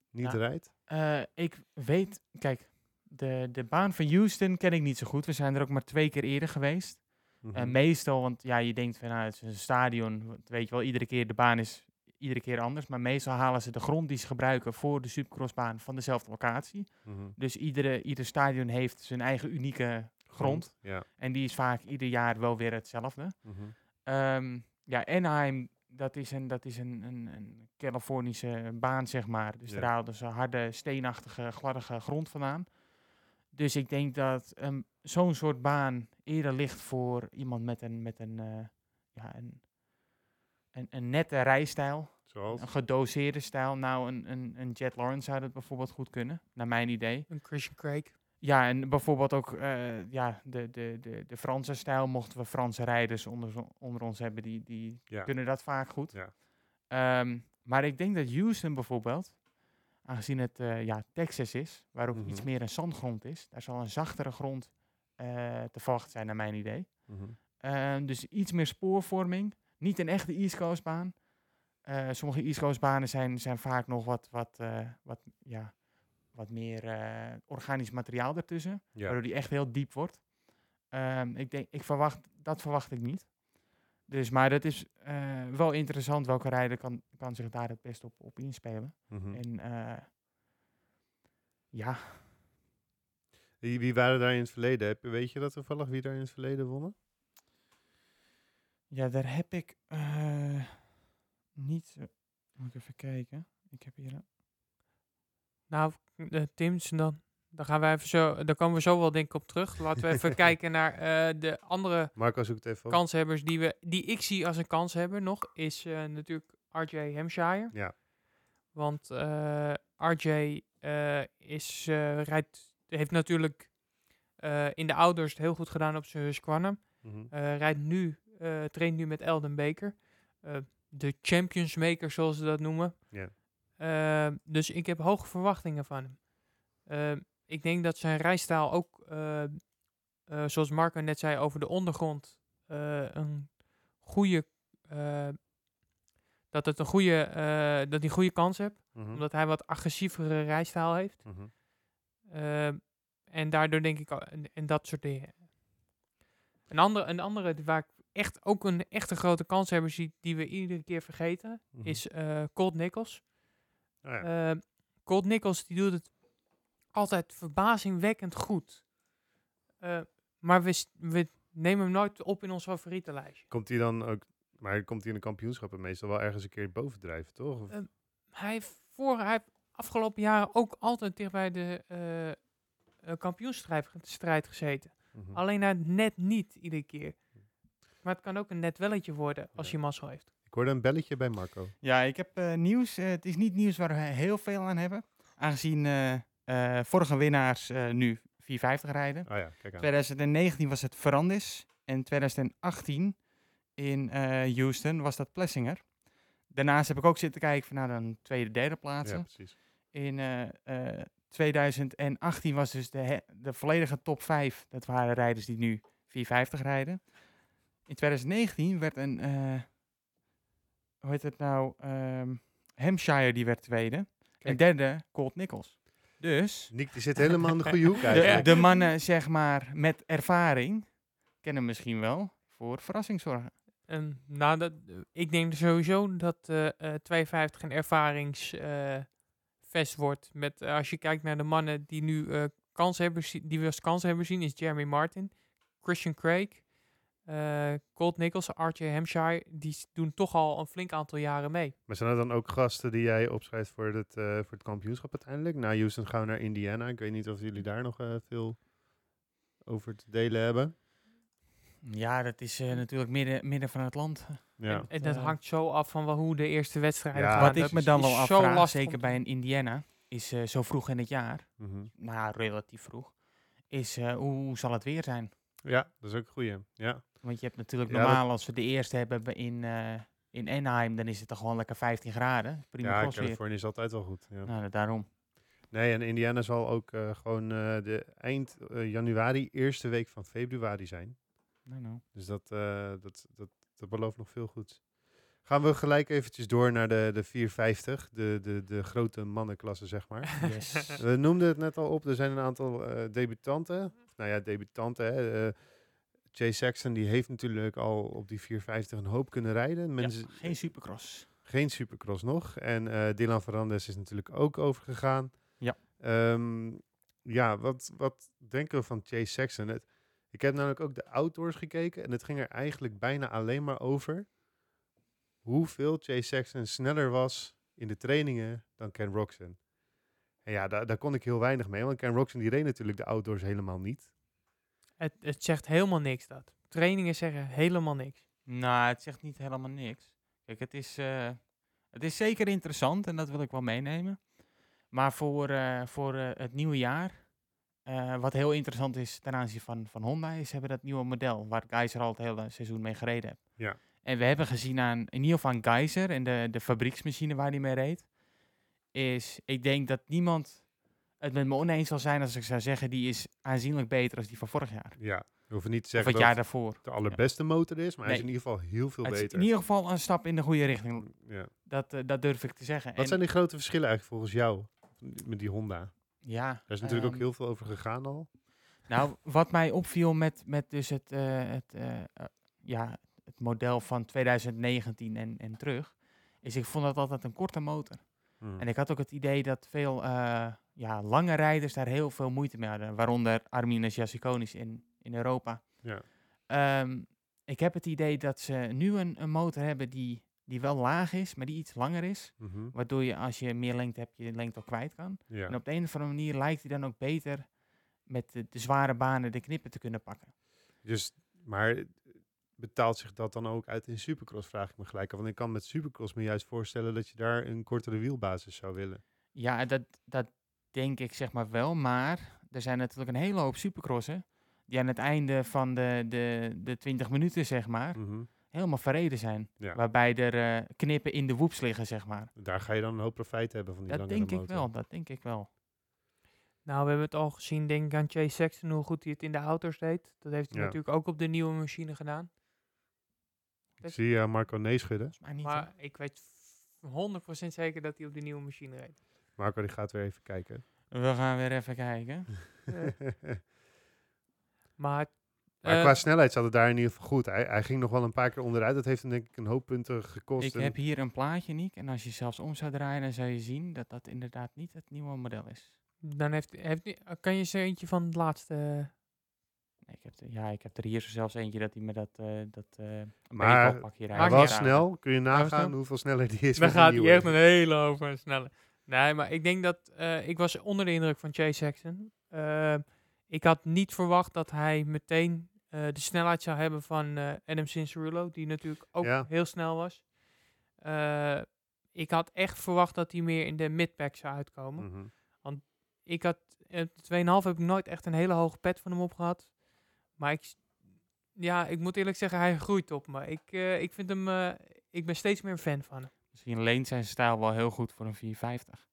niet Nou, rijdt? Eh, ik weet, kijk, de, de baan van Houston ken ik niet zo goed. We zijn er ook maar twee keer eerder geweest. En meestal, want ja, je denkt van nou, het is een stadion, weet je wel, iedere keer de baan is iedere keer anders. Maar meestal halen ze de grond die ze gebruiken voor de supercrossbaan van dezelfde locatie. Mhm. Dus iedere, ieder stadion heeft zijn eigen unieke grond. Ja. En die is vaak ieder jaar wel weer hetzelfde. Mhm. Ehm, ja, Anaheim, dat is een, dat is een, een, een Californische baan, zeg maar. Dus Ja. daar haalden ze harde, steenachtige, gladdige grond vandaan. Dus ik denk dat ehm, zo'n soort baan eerder ligt voor iemand met een, met een, eh, ja, een, een, een nette rijstijl. Zoals? Een gedoseerde stijl. Nou, een, een, een Jet Lawrence zou dat bijvoorbeeld goed kunnen, naar mijn idee. Een Christian Craig. Ja, en bijvoorbeeld ook eh, ja, de, de, de, de Franse stijl, mochten we Franse rijders onder, onder ons hebben, die, die Ja. kunnen dat vaak goed. Ja. Ehm, maar ik denk dat Houston bijvoorbeeld, aangezien het eh, ja, Texas is, waar ook iets Mhm. meer een zandgrond is, daar zal een zachtere grond eh, te verwachten zijn, naar mijn idee. Mhm. Ehm, dus iets meer spoorvorming, niet een echte East Coast baan. Eh, sommige East Coast banen zijn, zijn vaak nog wat, wat, eh, wat, ja, wat meer eh, organisch materiaal ertussen Ja. waardoor die echt heel diep wordt. Ehm, ik denk, ik verwacht, dat verwacht ik niet. Dus, maar dat is wel interessant. Welke rijder kan, kan zich daar het best op, op inspelen? Mhm. En ja, Wie, wie waren daar in het verleden? Weet je dat toevallig wie daar in het verleden wonnen? Ja, daar heb ik eh, niet. Moet ik even kijken. Ik heb hier. een- Nou, uh, Tims, dan, dan gaan we even zo, daar komen we zo wel denk ik op terug. Laten we even <laughs> kijken naar eh, de andere Marco zoekt even op. kanshebbers die, we, die ik zie als een kanshebber nog, is eh, natuurlijk RJ Hampshire. Ja. Want eh, RJ eh, is, eh, rijdt, heeft natuurlijk eh, in de ouders het heel goed gedaan op zijn Husqvarna. Mhm. Eh, rijdt nu, eh traint nu met Elden Baker. Eh, de Champions Maker, zoals ze dat noemen. Ja. Eh, dus ik heb hoge verwachtingen van hem. Eh, ik denk dat zijn rijstijl ook, zoals Marco net zei over de ondergrond, een goede dat het een goede, dat hij een goede kans hebt. Mhm, Omdat hij wat agressievere rijstijl heeft. mhm. En daardoor denk ik, en, en dat soort dingen. Een andere, een andere die waar ik echt ook een echte grote kans hebben zie, die we iedere keer vergeten, Mhm. is eh Colt Nichols. Ah ja. Eh, Colt Nichols die doet het altijd verbazingwekkend goed. Eh, maar we, we nemen hem nooit op in ons favoriete lijstje. Komt hij dan ook... Maar komt hij in de kampioenschappen meestal wel ergens een keer bovendrijven, toch? Of- Eh, Hij heeft, voor, hij heeft afgelopen jaren ook altijd dicht bij de eh kampioensstrijd ge- strijd gezeten. Mhm. Alleen hij net niet iedere keer. Maar het kan ook een net welletje worden als Ja. je mazzel heeft. Ik hoorde een belletje bij Marco. Ja, ik heb eh, nieuws. Eh, het is niet nieuws waar we heel veel aan hebben. Aangezien eh, eh, vorige winnaars eh, nu 450 rijden. Ah ja, kijk aan. 2019 was het Ferrandis. En 2018 in eh, Houston was dat Plessinger. Daarnaast heb ik ook zitten kijken van naar een tweede, derde plaatsen. Ja, precies. In eh, eh, 2018 was dus de, de volledige top 5. Dat waren rijders die nu 450 rijden. In 2019 werd een, eh, hoe heet het nou, Ehm Hampshire die werd tweede. En derde Colt Nichols. Dus Nick die zit helemaal in de goede hoek <laughs> de, eigenlijk. de mannen zeg maar met ervaring kennen misschien wel voor verrassing zorgen. En, nou, dat, eh, ik denk sowieso dat eh eh 52 een ervaringsvest wordt. Met, eh, als je kijkt naar de mannen die nu eh kans hebben, die we als kans hebben zien, is Jeremy Martin, Christian Craig, eh Colt Nichols, Archie Hampshire. Die doen toch al een flink aantal jaren mee. Maar zijn er dan ook gasten die jij opschrijft voor het, eh, voor het kampioenschap uiteindelijk? Na Houston gaan we naar Indiana. Ik weet niet of jullie daar nog eh, veel over te delen hebben. Ja, dat is eh, natuurlijk midden, midden van het land. Ja. En, en dat hangt zo af van hoe de eerste wedstrijd Ja, gaat. Wat ik me dan wel zo afvraag, om zeker bij een Indiana, is eh, zo vroeg in het jaar, Mhm. nou relatief vroeg, is eh, hoe, hoe zal het weer zijn? Ja, dat is ook een goeie. Ja. Want je hebt natuurlijk Ja, dat- normaal, als we de eerste hebben in, eh, in Anaheim, dan is het toch gewoon lekker 15 graden. Prima ja. Californië is altijd wel goed. Ja. Nou, daarom. Nee, en Indiana zal ook eh, gewoon eh, de eind januari, eerste week van februari zijn. Nou, nou. Dus dat, dat, dat, dat belooft nog veel goeds. Gaan we gelijk eventjes door naar de, de 450, de, de, de grote mannenklasse, zeg maar. <laughs> Yes. We noemden het net al op, er zijn een aantal debutanten. Nou ja, debutanten. Hè. eh, Jay Saxon die heeft natuurlijk al op die 450 een hoop kunnen rijden. Ja, Mensen, geen supercross. geen supercross nog. En eh Dylan Verandes is natuurlijk ook overgegaan. Ja. Ehm, ja, wat, wat denken we van Chase Saxon? Het, ik heb namelijk ook de outdoors gekeken en het ging er eigenlijk bijna alleen maar over hoeveel Chase Saxon sneller was in de trainingen dan Ken Roxon. En ja, daar, daar kon ik heel weinig mee, want Ken Roxon die reed natuurlijk de outdoors helemaal niet. Het, het zegt helemaal niks dat. Trainingen zeggen helemaal niks. Nou, het zegt niet helemaal niks. Kijk, het is, eh, het is zeker interessant en dat wil ik wel meenemen. Maar voor, eh, voor eh, het nieuwe jaar, eh, wat heel interessant is ten aanzien van, van Honda, is hebben dat nieuwe model waar Geyser al het hele seizoen mee gereden heeft. Ja. En we hebben gezien aan, in ieder geval aan Geyser en de, de fabrieksmachine waar hij mee reed, is, ik denk dat niemand het met me oneens zal zijn als ik zou zeggen, die is aanzienlijk beter dan die van vorig jaar. Ja, we hoeven niet te Of zeggen het jaar dat daarvoor. de allerbeste motor is, maar hij is in ieder geval heel veel Het is beter. in ieder geval een stap in de goede richting. Ja. Dat, eh, dat durf ik te zeggen. Wat En zijn die grote verschillen eigenlijk volgens jou met die Honda? Ja. Daar is natuurlijk ook ehm, heel veel over gegaan al. Nou, wat mij opviel met, met dus het, eh, het, eh, ja, het model van 2019 en, en terug, is ik vond dat altijd een korte motor. Hmm. En ik had ook het idee dat veel eh, ja, lange rijders daar heel veel moeite mee hadden. Waaronder Arminas Jassikonis in, in Europa. Ja. Ehm, ik heb het idee dat ze nu een, een motor hebben die, die wel laag is, maar die iets langer is. Mhm. Waardoor je als je meer lengte hebt, je lengte ook kwijt kan. Ja. En op de een of andere manier lijkt hij dan ook beter met de, de zware banen de knippen te kunnen pakken. Dus, maar betaalt zich dat dan ook uit in Supercross, vraag ik me gelijk af. Want ik kan met Supercross me juist voorstellen dat je daar een kortere wielbasis zou willen. Ja, dat, dat denk ik zeg maar wel. Maar er zijn natuurlijk een hele hoop supercrossen die aan het einde van de, de, de 20 minuten zeg maar Mhm. helemaal verreden zijn. Ja. Waarbij er eh, knippen in de woeps liggen zeg maar. Daar ga je dan een hoop profijt hebben van die Dat langere denk ik wel, dat denk ik wel. Nou, we hebben het al gezien, denk ik, aan Chase Sexton, hoe goed hij het in de auto's deed. Dat heeft hij Ja. natuurlijk ook op de nieuwe machine gedaan. Ik zie eh, Marco nee schudden. Niet. Maar ik weet f- 100% zeker dat hij op die nieuwe machine reed. Marco die gaat weer even kijken. We gaan weer even kijken. <laughs> <laughs> Maar, Maar eh, qua snelheid zat het daar in ieder geval goed. Hij, hij ging nog wel een paar keer onderuit. Dat heeft hem denk ik een hoop punten gekost. Ik En- heb hier een plaatje, Niek. En als je zelfs om zou draaien, dan zou je zien dat dat inderdaad niet het nieuwe model is. dan heeft, heeft, kan je eens eentje van het laatste... Nee, ik heb er, ja, ik heb er hier zo zelfs eentje dat hij met dat, eh dat eh Maar Maakt rijdt. uit. snel. Kun je nagaan hoeveel sneller die is Dan gaat hij echt een hele hoop en sneller. Nee, maar ik denk dat... eh, ik was onder de indruk van Chase Jackson. Eh, ik had niet verwacht dat hij meteen eh, de snelheid zou hebben van eh Adam Cincerillo. Die natuurlijk ook Ja. heel snel was. Eh, ik had echt verwacht dat hij meer in de midpack zou uitkomen. Mhm. Ik had... eh, 2,5 heb ik nooit echt een hele hoge pet van hem opgehad. Maar ik... Ja, ik moet eerlijk zeggen, hij groeit op me. Ik, eh, ik vind hem... eh, ik ben steeds meer een fan van hem. Misschien leent zijn stijl wel heel goed voor een 450.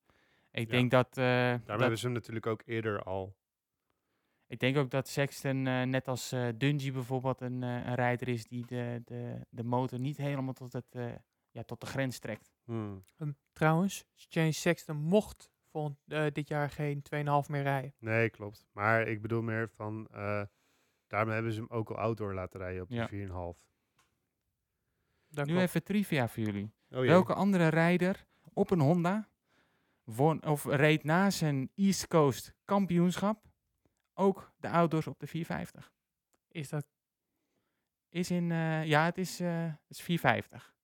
Ik Ja. denk dat, eh, Daarom dat hebben ze hem natuurlijk ook eerder al. ik denk ook dat Sexton, eh, net als eh Dungey bijvoorbeeld, een, eh, een rijder is die de, de, de motor niet helemaal tot, het, eh, ja, tot de grens trekt. Hmm. Ehm, trouwens, James Sexton mocht volgend, eh, dit jaar geen 2,5 meer rijden. Nee, klopt. Maar ik bedoel meer van... daarom hebben ze hem ook al outdoor laten rijden op die Ja. 4,5. Dat nu klopt. even trivia voor jullie. Oh. Welke andere rijder op een Honda won, of reed na zijn East Coast kampioenschap ook de outdoors op de 450? Is dat Is in, eh, ja, het is, eh, het is 450.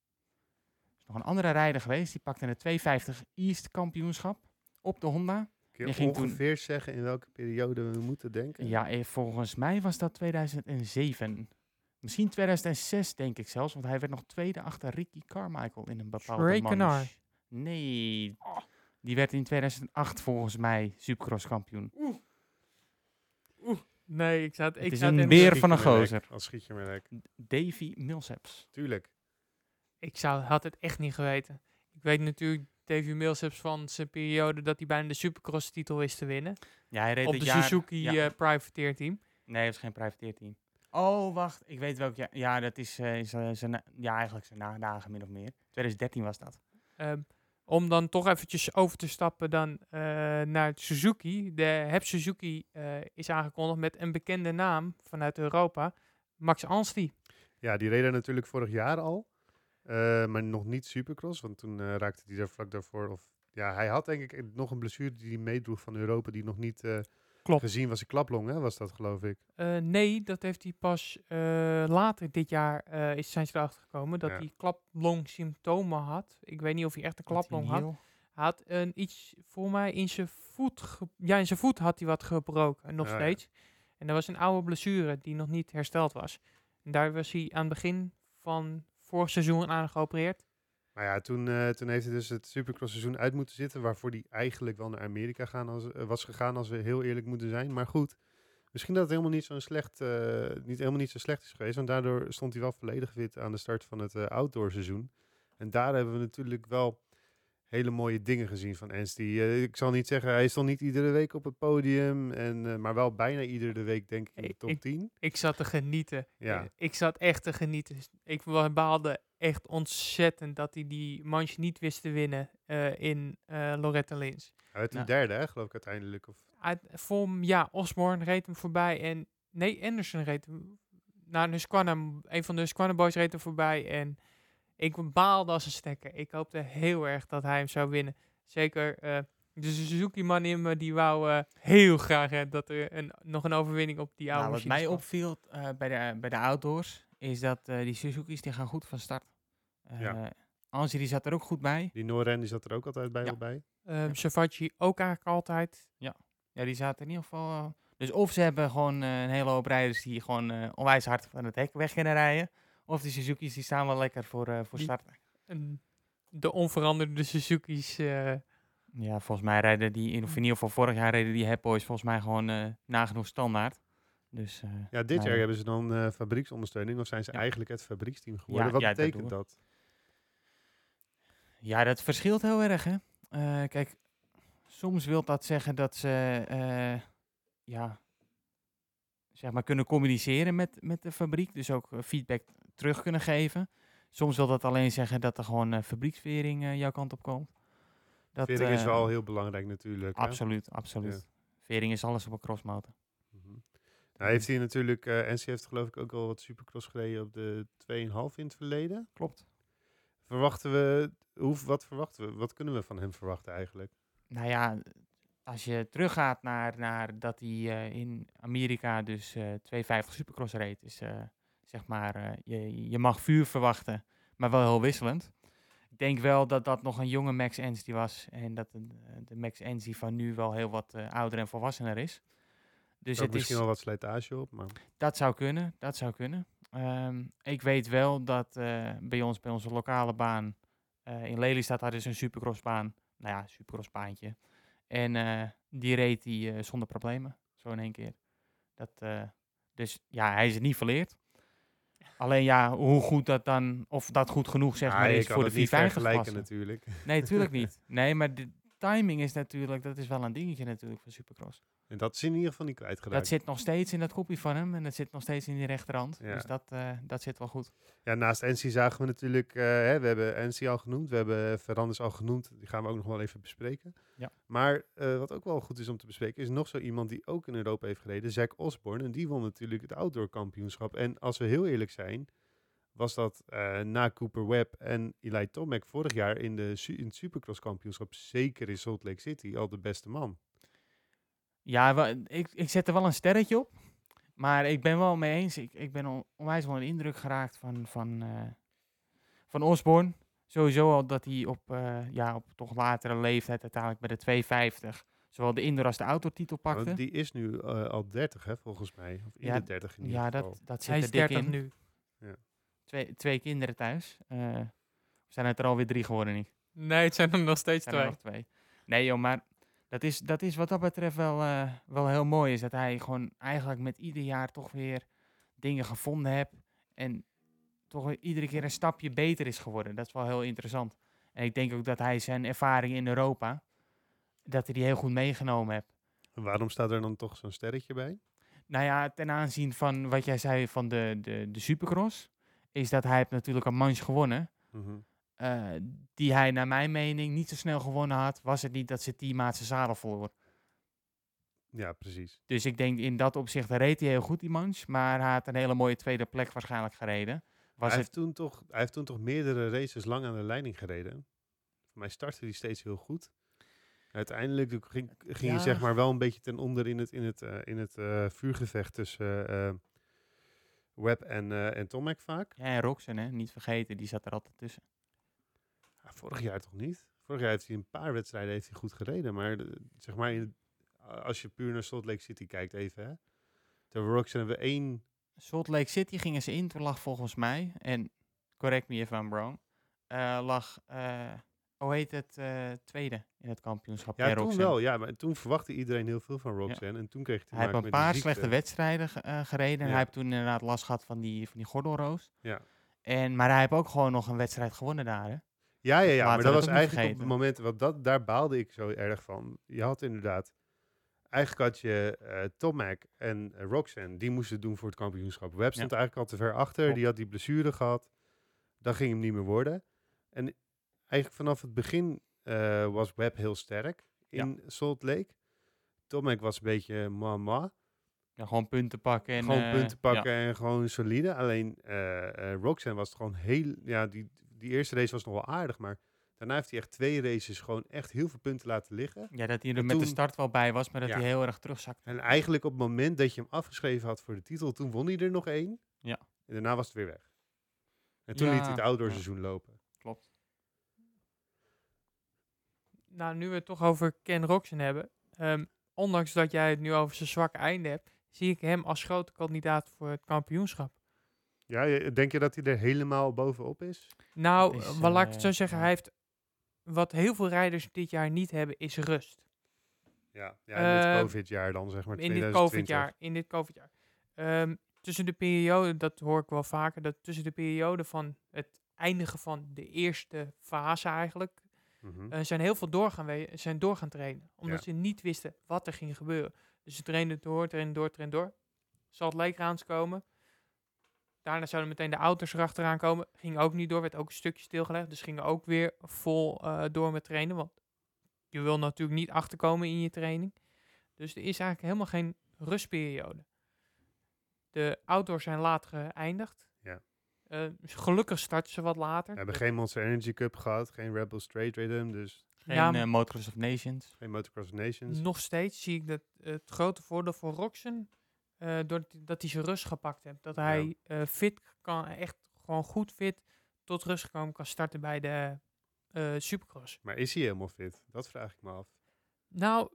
Er is nog een andere rijder geweest, die pakte een 250 East kampioenschap op de Honda. Kun je ging toen- ongeveer zeggen in welke periode we moeten denken? Ja, eh, volgens mij was dat 2007. Misschien 2006 denk ik zelfs, want hij werd nog tweede achter Ricky Carmichael in een bepaalde manche. Nee, die werd in 2008 volgens mij supercross kampioen. Nee, ik zat... Het ik is zat een Schiet van een gozer. Als schiet je me lek. Davy Millsaps. Tuurlijk. Ik zou, had het echt niet geweten. Ik weet natuurlijk Davy Millsaps van zijn periode dat hij bijna de Supercross titel wist te winnen. Ja, hij reed op de jaar- Suzuki ja. eh privateer team. Nee, het is geen privateerteam. Oh, wacht. Ik weet welk jaar. Ja, dat is, eh, is, eh, zijn, ja, eigenlijk zijn nadagen min of meer. 2013 was dat. Ehm, om dan toch eventjes over te stappen dan eh, naar het Suzuki. De Heb Suzuki eh, is aangekondigd met een bekende naam vanuit Europa. Max Anstey. Ja, die reed er natuurlijk vorig jaar al. Eh, maar nog niet supercross, want toen eh, raakte hij er vlak daarvoor. Of, ja, hij had denk ik nog een blessure die hij meedroeg van Europa, die nog niet eh, Klopt. gezien was. Een klaplong, hè, was dat geloof ik. Eh, nee, dat heeft hij pas eh, later dit jaar eh, is, zijn ze erachter gekomen. Dat Ja. hij klaplong symptomen had. Ik weet niet of hij echt een klaplong had. Hij had een iets, voor mij, in zijn voet. ja, in zijn voet had hij wat gebroken, nog ja. steeds. En dat was een oude blessure die nog niet hersteld was. En daar was hij aan het begin van vorig seizoen aan geopereerd. Maar ja, toen, eh, toen heeft hij dus het supercross seizoen uit moeten zitten, waarvoor hij eigenlijk wel naar Amerika gaan als, eh, was gegaan, als we heel eerlijk moeten zijn. Maar goed, misschien dat het helemaal niet, zo'n slecht, eh, niet, helemaal niet zo slecht is geweest, want daardoor stond hij wel volledig fit aan de start van het eh, outdoor seizoen. En daar hebben we natuurlijk wel hele mooie dingen gezien van Anstey. Eh, ik zal niet zeggen, hij stond niet iedere week op het podium, en, eh, maar wel bijna iedere week denk ik in de top ik- 10. Ik zat te genieten. Ja. Eh, Ik zat echt te genieten. Ik baalde echt ontzettend dat hij die manche niet wist te winnen in Loretta Lins. Hij werd Nou. derde, hè, geloof ik uiteindelijk. Of, Uit, voor, ja, Osborne reed hem voorbij en... Nee, Anderson reed hem... Nou, Husqvarna, een van de Husqvarna boys reed hem voorbij en ik baalde als een stekker. Ik hoopte heel erg dat hij hem zou winnen. Zeker eh, de Suzuki-man in me, die wou eh, heel graag hè, dat er een, nog een overwinning op die oude Nou, wat mij kwam. opviel eh, bij, de, bij de outdoors, is dat eh, die Suzuki's die gaan goed van start. Uh, Ja. Anzi, die zat er ook goed bij. die Noren die zat er ook altijd bij. Ja. wel bij. Ehm ook eigenlijk altijd. Ja, die zaten in ieder geval... dus of ze hebben gewoon een hele hoop rijders die gewoon onwijs hard van het hek weg kunnen rijden. Of die Suzuki's die staan wel lekker voor, eh, voor starten. de onveranderde Suzuki's. eh, Ja, volgens mij rijden die, in, of in ieder geval vorig jaar reden die Hep Boys volgens mij gewoon eh, nagenoeg standaard. Dus eh, Ja, dit nou jaar hebben ze dan eh, fabrieksondersteuning, of zijn ze Ja. eigenlijk het fabrieksteam geworden? Ja, Wat ja, betekent dat? Ja, dat verschilt heel erg, hè. Eh, kijk, soms wil dat zeggen dat ze, eh, ja, zeg maar, kunnen communiceren met, met de fabriek. Dus ook feedback terug kunnen geven. Soms wil dat alleen zeggen dat er gewoon eh, fabrieksvering eh, jouw kant op komt. Dat, Vering is eh, wel heel belangrijk natuurlijk. hè? Absoluut, absoluut. Vering is alles op een crossmotor. Mhm. Nou, heeft hij natuurlijk, eh NC heeft geloof ik ook al wat supercross gereden op de 2,5 in het verleden. Klopt. Verwachten we, hoe, wat verwachten we, wat kunnen we van hem verwachten eigenlijk? Nou ja, als je teruggaat naar, naar dat hij in Amerika dus eh 250 Supercross reed, is zeg maar, eh, je, je mag vuur verwachten, maar wel heel wisselend. Ik denk wel dat dat nog een jonge Max Enzi was en dat de, de Max Enzi van nu wel heel wat eh, ouder en volwassener is. Dus het misschien is, wel wat slijtage op, maar dat zou kunnen, dat zou kunnen. Ehm, ik weet wel dat eh, bij ons, bij onze lokale baan, eh, in Lelystad hadden ze een supercrossbaan. Nou ja, supercrossbaantje. En eh, die reed hij eh, zonder problemen, zo in één keer. Dat, eh, dus ja, hij is het niet verleerd. Alleen ja, hoe goed dat dan, of dat goed genoeg zeg maar is voor de het niet 450 vergelijken klasse. natuurlijk. Nee, natuurlijk <laughs> niet. Nee, maar de timing is natuurlijk, dat is wel een dingetje natuurlijk van supercross. En dat is in ieder geval niet kwijtgeraakt. Dat zit nog steeds in dat kopje van hem en dat zit nog steeds in die rechterhand. Ja. Dus dat, eh, dat zit wel goed. Ja, naast NC zagen we natuurlijk, eh, hè, we hebben NC al genoemd, we hebben Ferrandis al genoemd, die gaan we ook nog wel even bespreken. Ja. Maar eh, wat ook wel goed is om te bespreken, is nog zo iemand die ook in Europa heeft gereden, Zack Osborne. En die won natuurlijk het outdoor kampioenschap. En als we heel eerlijk zijn, was dat na Cooper Webb en Eli Tomac vorig jaar in, de, in het supercross kampioenschap, zeker in Salt Lake City, al de beste man. Ja, ik, ik zet er wel een sterretje op. Maar ik ben wel mee eens. Ik, ik ben on- onwijs wel een indruk geraakt van, van, eh, van Osborne. Sowieso al dat hij op, eh, ja, op toch latere leeftijd uiteindelijk bij de 250 zowel de indoor als de outdoor titel pakte. Want die is nu eh, al 30, hè, volgens mij. Of in Ja, de 30 in ieder ja, geval. dat, dat zit Hij er is dik 30 in. nu. Twee, twee kinderen thuis. Eh, zijn het er alweer drie geworden, niet? Nee, het zijn er nog steeds zijn er twee. nog twee. Nee joh, maar dat is, dat is wat dat betreft wel, eh, wel heel mooi. Is dat hij gewoon eigenlijk met ieder jaar toch weer dingen gevonden heeft. En toch iedere keer een stapje beter is geworden. Dat is wel heel interessant. En ik denk ook dat hij zijn ervaring in Europa, dat hij die heel goed meegenomen heeft. En waarom staat er dan toch zo'n sterretje bij? Nou ja, ten aanzien van wat jij zei van de, de, de Supercross, is dat hij heeft natuurlijk een manche gewonnen. Mhm. Eh, die hij naar mijn mening niet zo snel gewonnen had, was het niet dat ze teammaat zijn zadel verloor. Ja, precies. Dus ik denk in dat opzicht reed hij heel goed die manch, maar hij had een hele mooie tweede plek waarschijnlijk gereden. Was hij, het, heeft toen toch, hij heeft toen toch meerdere races lang aan de leiding gereden. Voor mij startte hij steeds heel goed. Uiteindelijk ging, ging Ja. hij zeg maar wel een beetje ten onder in het, in het, eh, in het eh, vuurgevecht tussen eh, Webb en, eh en Tomac vaak. ja, en Roxen, hè, niet vergeten, die zat er altijd tussen. Ja, vorig jaar toch niet? Vorig jaar heeft hij een paar wedstrijden heeft hij goed gereden. Maar de- zeg maar, in, als je puur naar Salt Lake City kijkt even. Hè. Terwijl Roxen hebben we één... Salt Lake City gingen ze in, toen lag volgens mij, en correct me if I'm wrong, eh, lag, eh, hoe heet het, eh, tweede in het kampioenschap. Ja, toen wel. Ja, maar toen verwachtte iedereen heel veel van Roxanne. En toen kreeg hij Hij heeft een paar slechte wedstrijden ge- gereden. Ja. hij heeft toen inderdaad last gehad van die, van die gordelroos. Ja. En, maar hij heeft ook gewoon nog een wedstrijd gewonnen daar. Hè? Ja, ja, ja. Maar dat was eigenlijk op het moment, want dat, daar baalde ik zo erg van. Je had inderdaad, eigenlijk had je eh Tomac en uh, Roxanne, die moesten doen voor het kampioenschap. Webb stond eigenlijk al te ver achter, die had die blessure gehad. Dat ging hem niet meer worden. En eigenlijk vanaf het begin eh, was Webb heel sterk in Salt Lake. Tomac was een beetje mama. Ja, gewoon punten pakken. En, gewoon punten ja. pakken en gewoon solide. Alleen eh eh, Roxanne was het gewoon heel... Ja, die, die eerste race was nog wel aardig, maar daarna heeft hij echt twee races gewoon echt heel veel punten laten liggen. Ja, dat hij er En met de start wel bij was, maar dat Ja. hij heel erg terugzakte. En eigenlijk op het moment dat je hem afgeschreven had voor de titel, toen won hij er nog één. Ja. En daarna was het weer weg. En toen Ja, liet hij het outdoor ja. seizoen lopen. Klopt. Nou, nu we het toch over Ken Roxen hebben. ehm, ondanks dat jij het nu over zijn zwakke einde hebt, zie ik hem als grote kandidaat voor het kampioenschap. Ja, denk je dat hij er helemaal bovenop is? Nou, is, wat laat ik het zo eh, zeggen, hij heeft wat heel veel rijders dit jaar niet hebben, is rust. Ja, ja in dit Eh, COVID-jaar dan, zeg maar in dit 2020. COVID-jaar. In dit COVID-jaar. Ehm, tussen de periode, dat hoor ik wel vaker, dat tussen de periode van het eindigen van de eerste fase eigenlijk, Mhm. eh, zijn heel veel door gaan, we- zijn door gaan trainen. Omdat Ja. ze niet wisten wat er ging gebeuren. Dus ze trainden door, trainen door, trainen door. Zal het leek komen. Daarna zouden meteen de auto's erachteraan komen. Ging ook niet door, werd ook een stukje stilgelegd. Dus gingen ook weer vol eh, door met trainen. Want je wil natuurlijk niet achterkomen in je training. Dus er is eigenlijk helemaal geen rustperiode. De outdoors zijn laat geëindigd. Ja. Eh, gelukkig starten ze wat later. We hebben geen Monster Energy Cup gehad, geen Rebel Straight Rhythm, dus Geen Ja, eh, Motocross of Nations. geen Motocross Nations. Nog steeds zie ik dat het grote voordeel voor Roxen, eh doordat hij- dat hij zijn rust gepakt heeft. Dat hij eh, fit kan, echt gewoon goed fit, tot rust gekomen kan starten bij de eh, Supercross. Maar is hij helemaal fit? Dat vraag ik me af. Nou,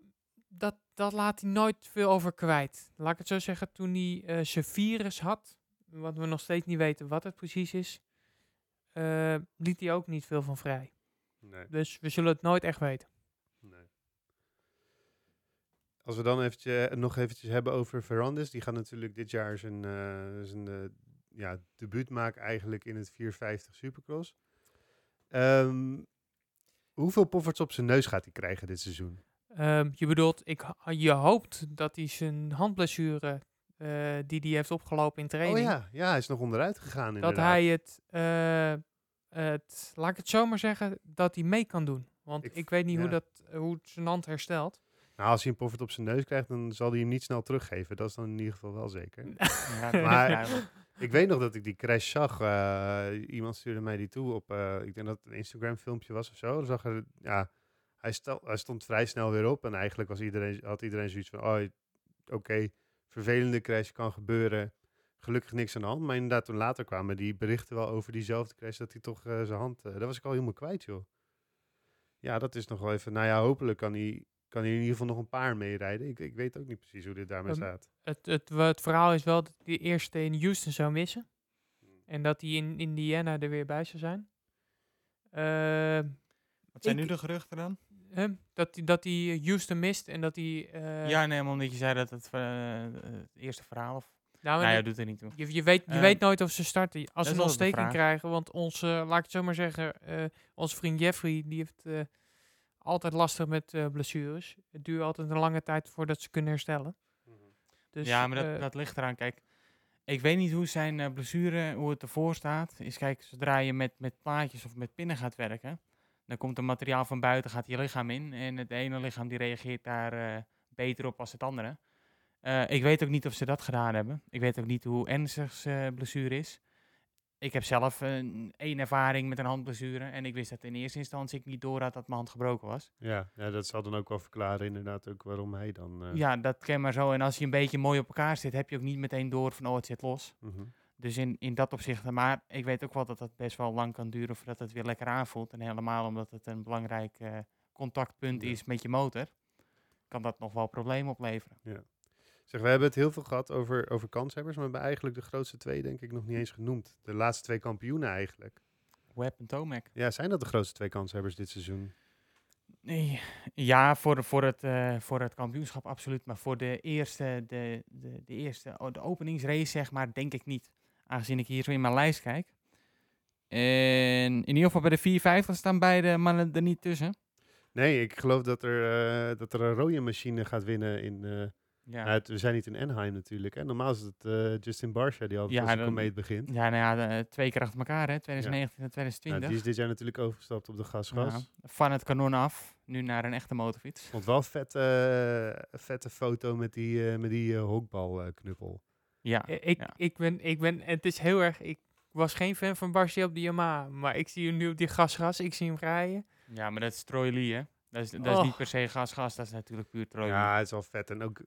dat, dat laat hij nooit veel over kwijt. Laat ik het zo zeggen, toen hij zijn virus had, wat we nog steeds niet weten wat het precies is, liet hij ook niet veel van vrij. Nee, Dus we zullen het nooit echt weten. Als we dan eventjes, nog eventjes hebben over Ferrandis. Die gaat natuurlijk dit jaar zijn, zijn eh, ja, debuut maken eigenlijk in het 450 Supercross. Ehm, hoeveel pofferts op zijn neus gaat hij krijgen dit seizoen? Ehm, je bedoelt, ik, je hoopt dat hij zijn handblessure eh, die hij heeft opgelopen in training, Oh ja, ja, hij is nog onderuit gegaan dat hij het, het, laat ik het zo maar zeggen, dat hij mee kan doen. Want Ik weet niet hoe, dat, hoe het zijn hand herstelt. Nou, als hij een poffert op zijn neus krijgt, dan zal hij hem niet snel teruggeven. Dat is dan in ieder geval wel zeker. <laughs> Ja, Maar-. Ik weet nog dat ik die crash zag. eh, iemand stuurde mij die toe op, eh, ik denk dat het een Instagram filmpje was of zo. Dan zag er, ja, hij, stel, hij stond vrij snel weer op. En eigenlijk was iedereen, had iedereen zoiets van, oh, oké, vervelende crash kan gebeuren. Gelukkig niks aan de hand. Maar inderdaad, toen later kwamen die berichten wel over diezelfde crash, dat hij toch eh, zijn hand, eh dat was ik al helemaal kwijt, joh. Ja, dat is nog wel even, nou ja, hopelijk kan hij, kan hij in ieder geval nog een paar meerijden. Ik, ik weet ook niet precies hoe dit daarmee Ehm, staat. Het, het, het verhaal is wel dat hij de eerste in Houston zou missen. En dat hij in Indiana er weer bij zou zijn. Ehm, Wat zijn Ik- nu de geruchten dan? Hem, dat, hij- dat hij Houston mist en dat hij... eh, ja, nee, maar omdat je zei dat het, eh, het eerste verhaal of... nou, Nou ja, doet er niet toe. je, je, weet, je Ehm, weet nooit of ze starten. Als ze een ontsteking krijgen, want onze, laat ik het zo maar zeggen, eh, onze vriend Jeffrey, die heeft eh, altijd lastig met eh, blessures. Het duurt altijd een lange tijd voordat ze kunnen herstellen. Dus, ja, maar dat, eh, dat ligt eraan. Kijk, ik weet niet hoe zijn eh, blessure, hoe het ervoor staat. Is kijk, zodra je met, met plaatjes of met pinnen gaat werken, dan komt er materiaal van buiten, gaat je lichaam in. En het ene lichaam die reageert daar eh, beter op als het andere. Eh, ik weet ook niet of ze dat gedaan hebben. Ik weet ook niet hoe ernstig zijn blessure is. Ik heb zelf een, één ervaring met een handblessure. En ik wist dat in eerste instantie ik niet door had dat mijn hand gebroken was. Ja, ja, dat zal dan ook wel verklaren inderdaad ook waarom hij dan... eh, Ja, dat ken maar zo. En als je een beetje mooi op elkaar zit, heb je ook niet meteen door van oh, het zit los. mhm. Dus in, in dat opzicht, maar ik weet ook wel dat dat best wel lang kan duren voordat het weer lekker aanvoelt. En helemaal omdat het een belangrijk eh, contactpunt Ja. is met je motor, kan dat nog wel problemen opleveren. Zeg, we hebben het heel veel gehad over, over kanshebbers, maar we hebben eigenlijk de grootste twee denk ik nog niet eens genoemd. De laatste twee kampioenen eigenlijk. Web en Tomac. Ja, zijn dat de grootste twee kanshebbers dit seizoen? Nee, ja, voor, voor, het, eh, voor het kampioenschap absoluut. Maar voor de eerste, de, de, de eerste oh, de openingsrace, zeg maar, denk ik niet. Aangezien ik hier zo in mijn lijst kijk. En in ieder geval bij de 450 staan beide mannen er niet tussen. Nee, ik geloof dat er, eh, dat er een rode machine gaat winnen in... eh, Ja. nou, het- we zijn niet in Anaheim natuurlijk. Hè? Normaal is het eh, Justin Barsha die altijd Ja, als een dan- komeet begint. Ja, nou ja, de- twee keer achter elkaar, hè? 2019 en Nou, 2020. die is dit jaar natuurlijk overgestapt op de gasgas. Ja, van het kanon af, nu naar een echte motorfiets. Vond wel een vette, eh, vette foto met die, eh, met die eh, honkbalknuppel. Ja, Eh, Ik, ja. ik ben, ik ben, het is heel erg, ik was geen fan van Barcia op de Yamaha, maar ik zie hem nu op die gasgas, ik zie hem rijden. ja, maar dat is Troy Lee, hè? Dat is, dat is Oh. niet per se gas-gas, dat is natuurlijk puur Troy Lee. Ja, het is wel vet. En ook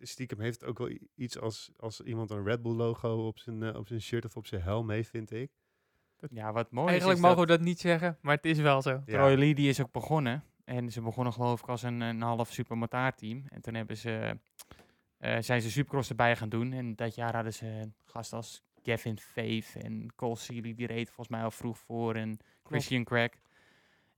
stiekem heeft het ook wel iets als, als iemand een Red Bull logo op zijn, eh, op zijn shirt of op zijn helm heeft, vind ik. Ja, wat mooi Eigenlijk is, is mogen dat we dat niet zeggen, maar het is wel zo. Ja. Troy Lee die is ook begonnen. En ze begonnen geloof ik als een, een half supermotaarteam. En toen hebben ze, eh, zijn ze supercross erbij gaan doen. En dat jaar hadden ze een gast als Gavin Faith en Cole Seeley. Die reed volgens mij al vroeg voor. En Christian Craig.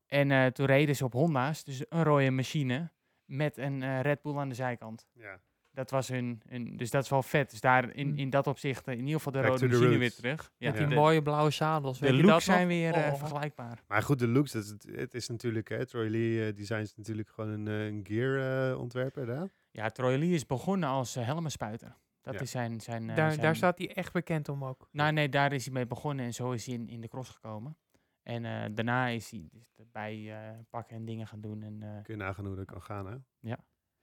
En eh, toen reden ze op Honda's. Dus een rode machine met een eh, Red Bull aan de zijkant. Ja. Dat was hun, hun, dus dat is wel vet. Dus daar in, Mm. in dat opzicht, eh, in ieder geval de Back rode machine weer terug. Met Ja. die de, mooie blauwe zadels. de weet je looks zijn weer eh, Oh. vergelijkbaar. Maar goed, de looks, dat is, het, is natuurlijk, hè, Troy Lee eh, Design is natuurlijk gewoon een, een gear ontwerper daar. Ja, Troy Lee is begonnen als uh, helmenspuiter. Dat Ja. is zijn... zijn daar, zijn- daar staat hij echt bekend om ook. Nou nee, daar is hij mee begonnen en zo is hij in, in de cross gekomen. En eh, daarna is hij dus erbij eh, pakken en dingen gaan doen. En eh, Kun je nagaan hoe dat kan gaan, hè?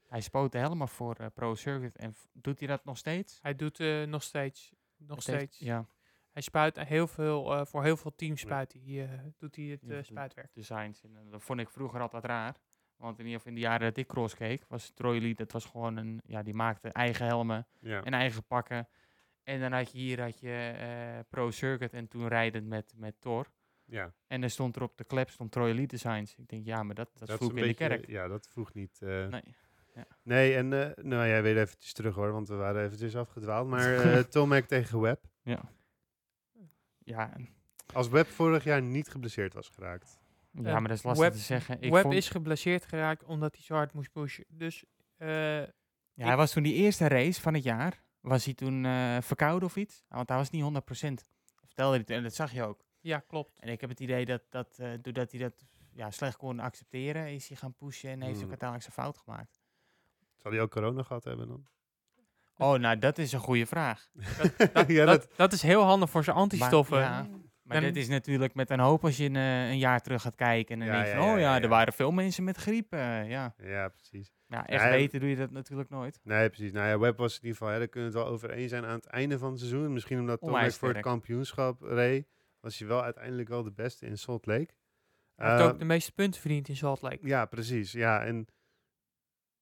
Hij spoot helemaal voor eh, Pro Circuit. En doet hij dat nog steeds? Hij doet eh, nog steeds. Nog heeft- steeds. Ja, Hij spuit heel veel, eh, voor heel veel teams spuit hij, eh, doet hij het eh, spuitwerk. designs. En, dat vond ik vroeger altijd raar. Want in ieder geval in de jaren dat ik cross keek, was Troy Lee, dat was gewoon een... Ja, die maakte eigen helmen Ja. en eigen pakken. En dan had je hier had je, eh, Pro Circuit en toen rijdend met, met Thor. ja. En dan stond er op de klep stond Troy Lee Designs. Ik denk, ja, maar dat, dat, is vroeg een in de beetje- kerk. Ja, dat vroeg niet. eh, Nee. Nee, en eh, nou jij weet eventjes terug hoor, want we waren eventjes afgedwaald. Maar <laughs> eh Tomac tegen Webb. Ja. Ja, en- Als Webb vorig jaar niet geblesseerd was geraakt. ja Eh, maar dat is lastig Webb- te zeggen. Ik Webb vond, is geblesseerd geraakt omdat hij zo hard moest pushen. Dus eh, ja, hij was toen die eerste race van het jaar. Was hij toen eh, verkouden of iets? Want hij was niet 100%. Vertelde hij toen, en dat zag je ook. ja, klopt. En ik heb het idee dat, dat eh, doordat hij dat ja, slecht kon accepteren, is hij gaan pushen en heeft Hmm. ook uiteindelijk zijn fout gemaakt. Zal hij ook corona gehad hebben dan? Oh, nou, dat is een goede vraag. <laughs> ja, Dat, dat is heel handig voor zijn antistoffen. ja, Maar dit is natuurlijk met een hoop als je een, eh, een jaar terug gaat kijken. En dan Ja, denk je ja, van, ja, oh ja, ja, er ja. waren veel mensen met griep. eh, ja. ja, precies. ja, echt Ja, weten doe je dat natuurlijk nooit. Nee, precies. Nou ja, Webb was in ieder geval, hè, daar kunnen we het wel over eens zijn aan het einde van het seizoen. Misschien omdat Onwijs voor het kampioenschap reed, was hij wel uiteindelijk wel de beste in Salt Lake. Hij heeft Eh, ook de meeste punten verdiend in Salt Lake. Ja, precies. Ja, en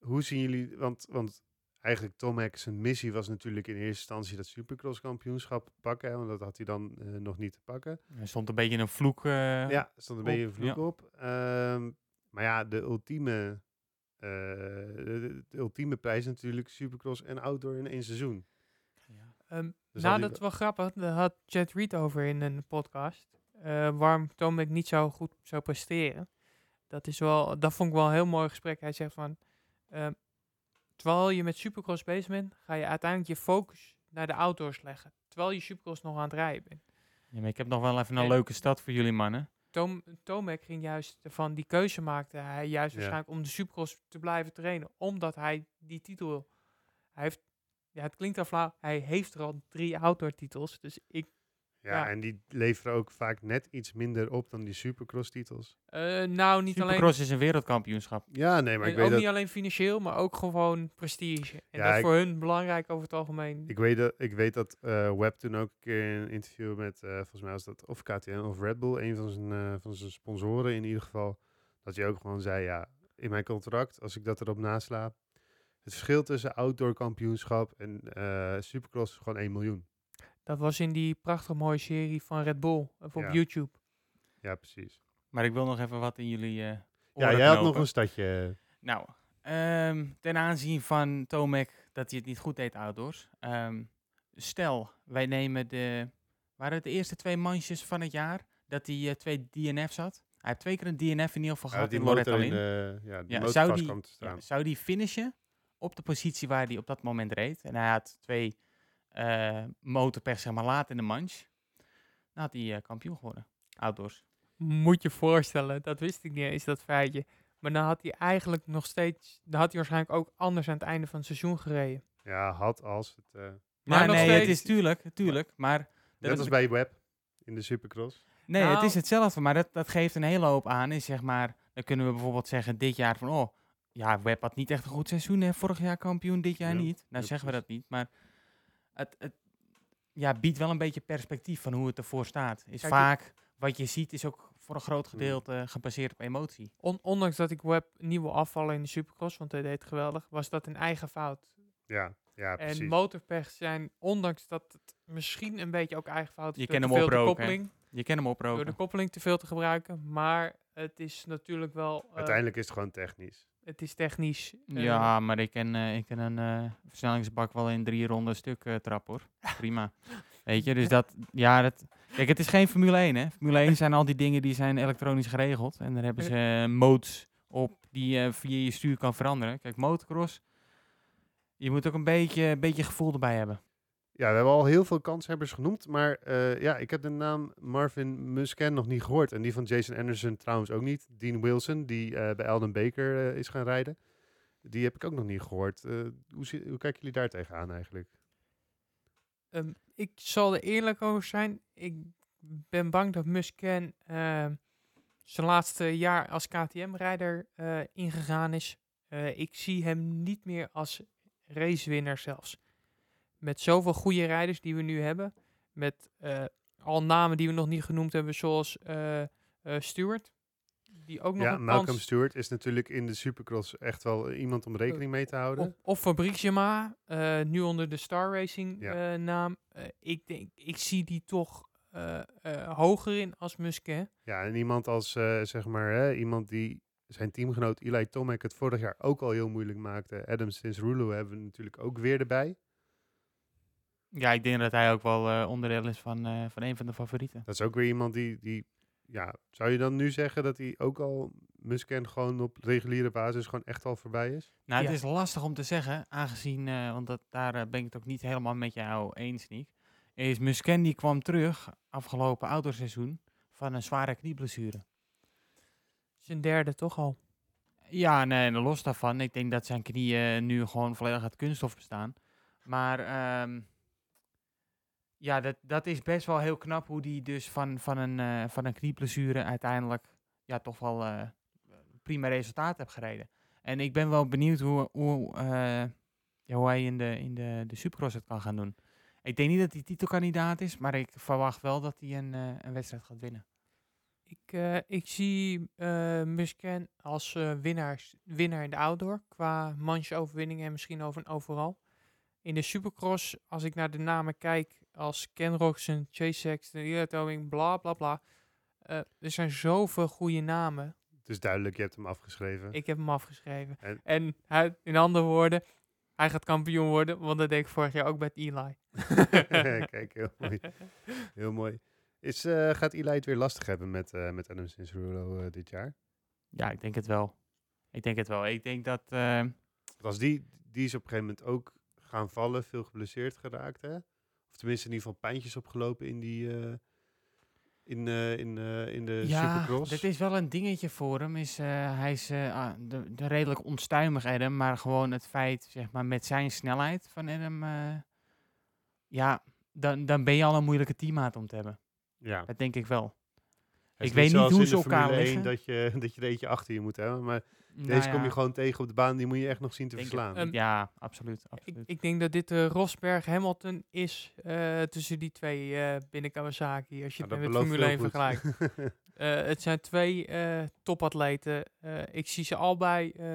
hoe zien jullie, want, want eigenlijk Tomac zijn missie was natuurlijk in eerste instantie dat supercross kampioenschap pakken, hè, want dat had hij dan eh, nog niet te pakken. Er stond een beetje een vloek. eh, Ja, er stond een op, beetje een vloek ja. op. Ehm, maar ja, de ultieme, eh, de, de ultieme prijs natuurlijk supercross en outdoor in één seizoen. Ehm, Dus nou, dat is wel grappig. Daar had Chad Reed over in een podcast. eh, waarom Tomek niet zo goed zou presteren. Dat, is wel, dat vond ik wel een heel mooi gesprek. Hij zegt van... ehm, terwijl je met Supercross bezig bent... ga je uiteindelijk je focus naar de outdoors leggen. Terwijl je Supercross nog aan het rijden bent. Ja, maar ik heb nog wel even een En- leuke stad voor jullie mannen. Tom, Tomek ging juist van die keuze maakte hij juist Ja. waarschijnlijk om de Supercross te blijven trainen. Omdat hij die titel wil. Hij heeft... Ja, het klinkt al flauw. Hij heeft er al drie outdoor titels. Dus ik Ja, Ja. en die leveren ook vaak net iets minder op dan die supercross titels. Eh, nou, niet alleen, Supercross is een wereldkampioenschap. Ja, nee, maar ik weet ook dat... niet alleen financieel, maar ook gewoon prestige. En Ja, dat is ik- voor hun belangrijk over het algemeen. Ik weet dat, ik weet dat eh, Webb toen ook een keer in een interview met, eh, volgens mij was dat of KTM of Red Bull, een van zijn, eh, van zijn sponsoren in ieder geval, dat hij ook gewoon zei, ja, in mijn contract, als ik dat erop nasla, het verschil tussen outdoor kampioenschap en eh, supercross is gewoon 1 miljoen. Dat was in die prachtig mooie serie van Red Bull of op Ja. YouTube. Ja, precies. Maar ik wil nog even wat in jullie eh Ja, jij had nog een stadje. Nou, ehm, ten aanzien van Tomek dat hij het niet goed deed outdoors. Ehm, stel, wij nemen de... Waren het de eerste twee mansjes van het jaar dat hij eh, twee DNF's had? Hij heeft twee keer een DNF in ieder geval Ja, gehad in Loretta in Lynn. de, ja, die Ja, zou die- staan. Ja, zou die finishen op de positie waar hij op dat moment reed? En hij had twee eh motorpech zeg maar laat in de manche. Dan had hij eh, kampioen geworden. Outdoors. Moet je voorstellen, dat wist ik niet eens, dat feitje. Maar dan had hij eigenlijk nog steeds, dan had hij waarschijnlijk ook anders aan het einde van het seizoen gereden. Ja, had als het... eh, Maar Ja, nog nee, het is tuurlijk, tuurlijk. Maar net als bij Webb in de supercross. Nee, het Nou- is hetzelfde, maar dat, dat geeft een hele hoop aan. Is zeg maar, dan kunnen we bijvoorbeeld zeggen dit jaar van, oh, ja, Web had niet echt een goed seizoen, hè, vorig jaar kampioen, dit jaar Ja, niet. Nou ja, zeggen we dat niet, maar het, het ja, biedt wel een beetje perspectief van hoe het ervoor staat. Is Kijk, vaak, wat je ziet, is ook voor een groot gedeelte gebaseerd op emotie. On- ondanks dat ik Web niet wil afvallen in de Supercross, want hij deed het geweldig, was dat een eigen fout. Ja, ja precies. en motorpech zijn, ondanks dat het misschien een beetje ook eigen fout is, Je door te hem veel hè? Je kan hem door oproken. de koppeling te veel te gebruiken, maar het is natuurlijk wel, eh, Uiteindelijk is het gewoon technisch. Het is technisch. eh, Ja, maar ik kan, eh, ik kan een eh, versnellingsbak wel in drie ronden stuk trappen hoor. <laughs> Prima. Weet je, dus dat, ja, dat, kijk, het is geen Formule 1 hè. Formule 1 zijn al die dingen die zijn elektronisch geregeld. En daar hebben ze modes op die je via je stuur kan veranderen. Kijk, motocross, je moet ook een beetje, een beetje gevoel erbij hebben. Ja, we hebben al heel veel kanshebbers genoemd, maar eh, ja, ik heb de naam Marvin Musken nog niet gehoord. En die van Jason Anderson trouwens ook niet. Dean Wilson, die eh, bij Elden Baker eh, is gaan rijden. Die heb ik ook nog niet gehoord. Eh, hoe, hoe kijken jullie daar tegenaan eigenlijk? Ehm, ik zal er eerlijk over zijn. Ik ben bang dat Musken ehm, zijn laatste jaar als KTM-rijder ingegaan is. Ik zie hem niet meer als racewinner zelfs. Met zoveel goede rijders die we nu hebben. Met eh, al namen die we nog niet genoemd hebben, zoals eh, Stewart. Die ook nog Ja, Malcolm kans... Stewart is natuurlijk in de Supercross echt wel iemand om rekening mee te houden. Of, of Fabrice nu onder de Star Racing Ja. naam. Ik denk, ik zie die toch hoger in als Musquin. Ja, en iemand als, zeg maar, hè, iemand die zijn teamgenoot Eli Tomac het vorig jaar ook al heel moeilijk maakte. Adam Rulo hebben we natuurlijk ook weer erbij. Ja, ik denk dat hij ook wel eh, onderdeel is van, eh, van een van de favorieten. Dat is ook weer iemand die, die, ja, zou je dan nu zeggen dat hij ook al Musken gewoon op reguliere basis gewoon echt al voorbij is? Nou, Ja. het is lastig om te zeggen, aangezien, eh, want dat, daar ben ik het ook niet helemaal met jou eens, Nick. Is Musken die kwam terug afgelopen autoseizoen van een zware knieblessure. Zijn derde toch al. Ja, nee, en los daarvan. Ik denk dat zijn knieën nu gewoon volledig uit kunststof bestaan. Maar ehm, ja, dat, dat is best wel heel knap hoe die dus van, van, een, eh, van een knieblessure uiteindelijk ja, toch wel eh, prima resultaat heeft gereden. En ik ben wel benieuwd hoe, hoe, eh, ja, hoe hij in de, in de, de Supercross het kan gaan doen. Ik denk niet dat hij titelkandidaat is, maar ik verwacht wel dat hij een, een wedstrijd gaat winnen. Ik, ik zie eh Musken als winnaars, winnaar in de outdoor. Qua manche overwinningen en misschien over overal. In de supercross, als ik naar de namen kijk, als Ken Roxon, Chase Sexton, Eli Towing, bla bla bla. eh, er zijn zoveel goede namen. Het is duidelijk, je hebt hem afgeschreven. Ik heb hem afgeschreven. En- En, hij, in andere woorden, hij gaat kampioen worden, want dat deed ik vorig jaar ook met Eli. <laughs> Kijk, heel mooi. Heel mooi. Is, eh, gaat Eli het weer lastig hebben met, eh met Adam Rulo dit jaar? Ja, ik denk het wel. Ik denk het wel. Ik denk dat... eh, als die, die is op een gegeven moment ook gaan vallen, veel geblesseerd geraakt, hè? Of tenminste in ieder geval pijntjes opgelopen in die... eh, in, eh, in, eh, in de ja, Supercross. dit is wel een dingetje voor hem. Is, hij is ah, de, de redelijk onstuimig, Adam. Maar gewoon het feit, zeg maar, met zijn snelheid van Adam... ja, dan, dan ben je al een moeilijke teammaat om te hebben. ja. Dat denk ik wel. Het ik weet niet hoe ze elkaar Formule 1 liggen. Dat je, <laughs> dat je er eentje achter je moet hebben. Maar Nou deze kom je gewoon tegen op de baan. Die moet je echt nog zien te denk verslaan. Ja, absoluut. Ik, absoluut. ik denk dat dit de Rosberg-Hamilton is eh, tussen die twee eh, binnen Kawasaki. Als je Nou, het met Formule 1 heel goed. vergelijkt. <laughs> Eh, het zijn twee eh, topatleten. Eh, ik zie ze allebei eh,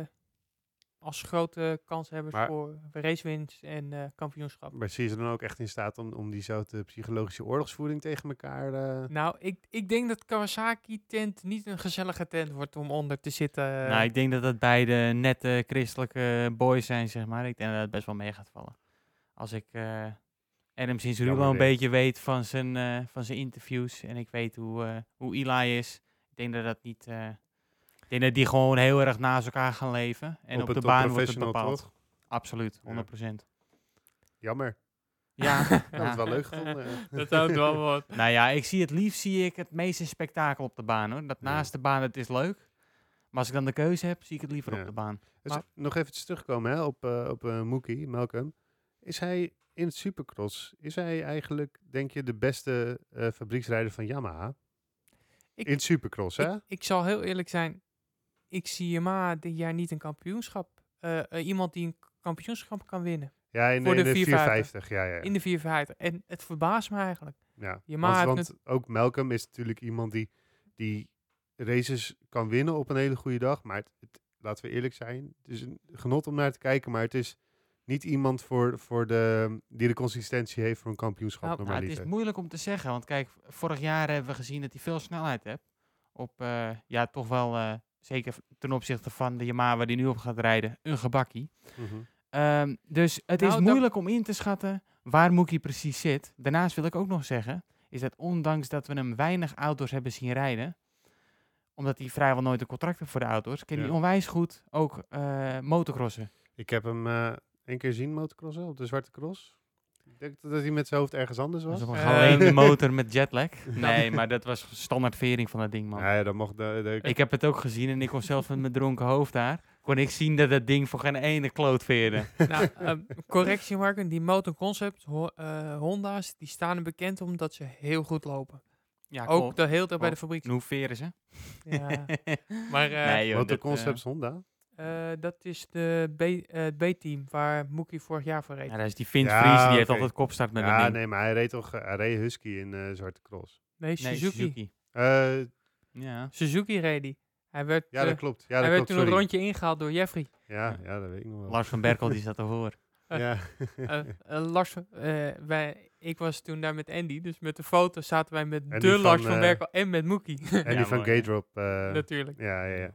als grote kanshebbers Maar- voor racewinst en eh, kampioenschap. maar zie je ze dan ook echt in staat om, om diezelfde psychologische oorlogsvoering tegen elkaar... eh, Nou, ik, ik denk dat Kawasaki-tent niet een gezellige tent wordt om onder te zitten. nou, ik denk dat het beide nette christelijke boys zijn, zeg maar. Ik denk dat het best wel mee gaat vallen. Als ik eh Adam Jammer een beetje weet van zijn, eh, van zijn interviews en ik weet hoe, eh, hoe Eli is, ik denk dat dat niet... ik denk dat die gewoon heel erg naast elkaar gaan leven. En op, de baan wordt het bepaald. toch? Absoluut, Ja. 100%. Jammer. Ja, <laughs> Ik had ja. het wel leuk gevonden. <laughs> dat houdt wel <laughs> wat. Nou ja, ik zie het liefst zie ik het meeste spektakel op de baan hoor. Dat Ja. naast de baan, het is leuk. Maar als ik dan de keuze heb, zie ik het liever Ja. op de baan. Dus Maar- nog even terugkomen hè, op, eh op eh, Mookie, Malcolm. Is hij in het Supercross, is hij eigenlijk, denk je, de beste eh, fabrieksrijder van Yamaha? Ik- in het Supercross, hè? Ik, ik zal heel eerlijk zijn. Ik zie Yamaha dit jaar niet een kampioenschap. eh, eh, iemand die een kampioenschap kan winnen. ja, in, voor in de de 450. 450. Ja, ja, ja. In de 450. En het verbaast me eigenlijk. ja. Yamaha want heeft want ook Malcolm is natuurlijk iemand die, die races kan winnen op een hele goede dag. Maar het, het- laten we eerlijk zijn, het is een genot om naar te kijken. Maar het is niet iemand voor, voor de, die de consistentie heeft voor een kampioenschap. Nou, Nou, het is moeilijk om te zeggen, want kijk, vorig jaar hebben we gezien dat hij veel snelheid heeft. Op, eh, ja, toch wel, eh, zeker ten opzichte van de Yamaha waar hij nu op gaat rijden, een gebakkie. Mhm. Ehm, dus het Nou, is dat- moeilijk om in te schatten waar Mookie precies zit. Daarnaast wil ik ook nog zeggen, is dat ondanks dat we hem weinig auto's hebben zien rijden, omdat hij vrijwel nooit een contract heeft voor de auto's, kan Ja. hij onwijs goed ook eh motocrossen. Ik heb hem eh één keer zien motocrossen op de Zwarte Cross. Ik denk dat hij met zijn hoofd ergens anders was. Eh, alleen de motor met jetlag. <laughs> Nee, maar dat was standaard vering van dat ding, man. Ja, ja, dan mocht de, de, Ik heb het ook gezien en ik was zelf met mijn dronken hoofd daar. kon ik zien dat dat ding voor geen ene kloot veerde. <laughs> nou, ehm, correctie Marken, die Motor Concept Ho- eh, Honda's, die staan er bekend omdat ze heel goed lopen. Ja, Ook de hele tijd bij de Klopt. fabriek. Hoe veren ze? Ja. <laughs> Maar eh, Nee, joh, eh, Honda? Eh, dat is de B- eh, het B-team waar Mookie vorig jaar voor reed. Ja, dat is die Vint Ja, Vries, die heeft altijd kopstart met een Ja, nee, maar hij reed toch eh, hij reed Husky in eh, Zwarte Cross. Nee, Nee, Suzuki. Eh, Ja. Suzuki reed hij. Hij werd, ja, dat klopt. Ja, hij dat werd klopt. toen Sorry. een rondje ingehaald door Jeffrey. Ja, ja, dat weet ik nog wel. Lars van Berkel, die zat ervoor. <laughs> Ja. Lars, van- eh, wij, ik was toen daar met Andy, dus met de foto zaten wij met de die Lars van, van Berkel en met Mookie. En Ja, die van mooi, hè? Gate Drop. eh, Natuurlijk. Ja, ja, ja.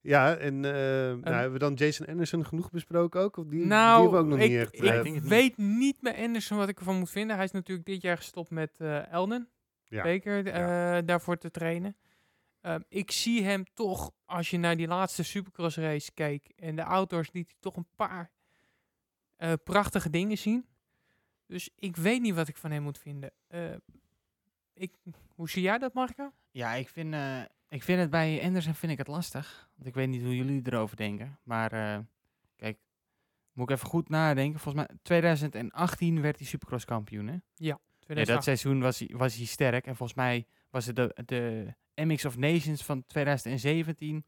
Ja, en eh, nou, hebben we dan Jason Anderson genoeg besproken ook? Of die, die nou, hebben we ook nog ik, niet echt... ik eh, ik niet. weet niet bij Anderson wat ik ervan moet vinden. Hij is natuurlijk dit jaar gestopt met eh, Elden. Ja, Beker eh, daarvoor te trainen. Ehm, ik zie hem toch, als je naar die laatste Supercross race keek en de outdoors, liet hij toch een paar eh, prachtige dingen zien. Dus ik weet niet wat ik van hem moet vinden. Eh, ik, hoe zie jij dat, Marco? Ja, ik vind, eh, ik vind het bij Anderson vind ik het lastig. Want ik weet niet hoe jullie erover denken. Maar eh, kijk, moet ik even goed nadenken. Volgens mij 2018 werd hij Supercross kampioen. Hè? Ja, dat 2008. seizoen was hij, was hij sterk. En volgens mij was het de, de MX of Nations van 2017.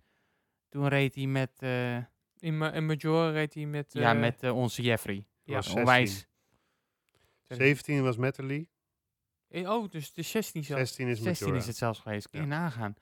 Toen reed hij met, eh, in, Ma- in Major reed hij met... ja, eh, met onze Jeffrey. ja. was Onwijs. 17 was Metterly, eh, Oh, dus de 16 zelfs. 16 is 16 Majora. is het zelfs geweest. Kun je Ja. nagaan.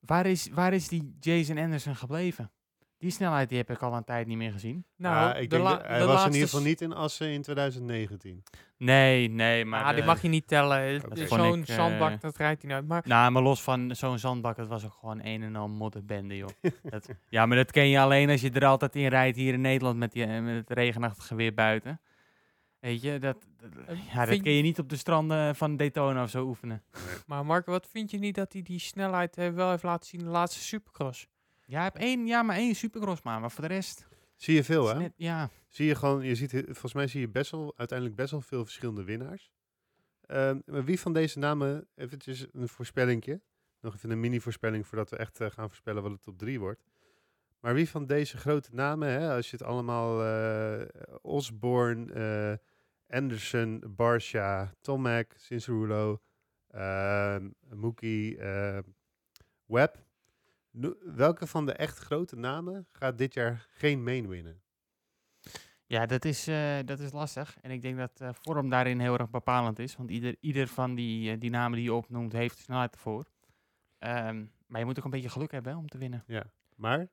Waar is, waar is die Jason Anderson gebleven? Die snelheid die heb ik al een tijd niet meer gezien. Nou, Ja, ik de denk la- dat- hij de was in ieder geval niet in Assen in 2019. Nee, nee, maar... ah, die mag je niet tellen. Zo'n ik, eh, zandbak, dat rijdt hij nooit. Maar Nou, maar los van zo'n zandbak, het was ook gewoon een en al modderbende, joh. <laughs> dat, ja, maar dat ken je alleen als je er altijd in rijdt hier in Nederland met, die, eh, met het regenachtige weer buiten. Weet je, dat, dat- Eh, ja, dat kun je niet op de stranden van Daytona of zo oefenen. Maar Marco, wat vind je niet dat hij die snelheid eh, wel heeft laten zien in de laatste Supercross? Ja, hij heeft één, ja, maar één supercross maar, maar voor de rest... Zie je veel, hè? net- ja, Zie je gewoon, je ziet, volgens mij zie je best wel, uiteindelijk best wel veel verschillende winnaars. Ehm, maar wie van deze namen, eventjes een voorspellingje, nog even een mini-voorspelling voordat we echt eh, gaan voorspellen wat het top 3 wordt. Maar wie van deze grote namen, hè, als je het allemaal, eh Osborne, eh, Anderson, Barsha, Tomac, Cincerulo, ehm Mookie, eh, Webb, no- welke van de echt grote namen gaat dit jaar geen main winnen? ja dat, is, eh, dat is lastig. En ik denk dat eh, vorm daarin heel erg bepalend is. Want ieder, ieder van die, eh, die namen die je opnoemt heeft snelheid ervoor. Ehm, maar je moet ook een beetje geluk hebben hè, om te winnen. Maar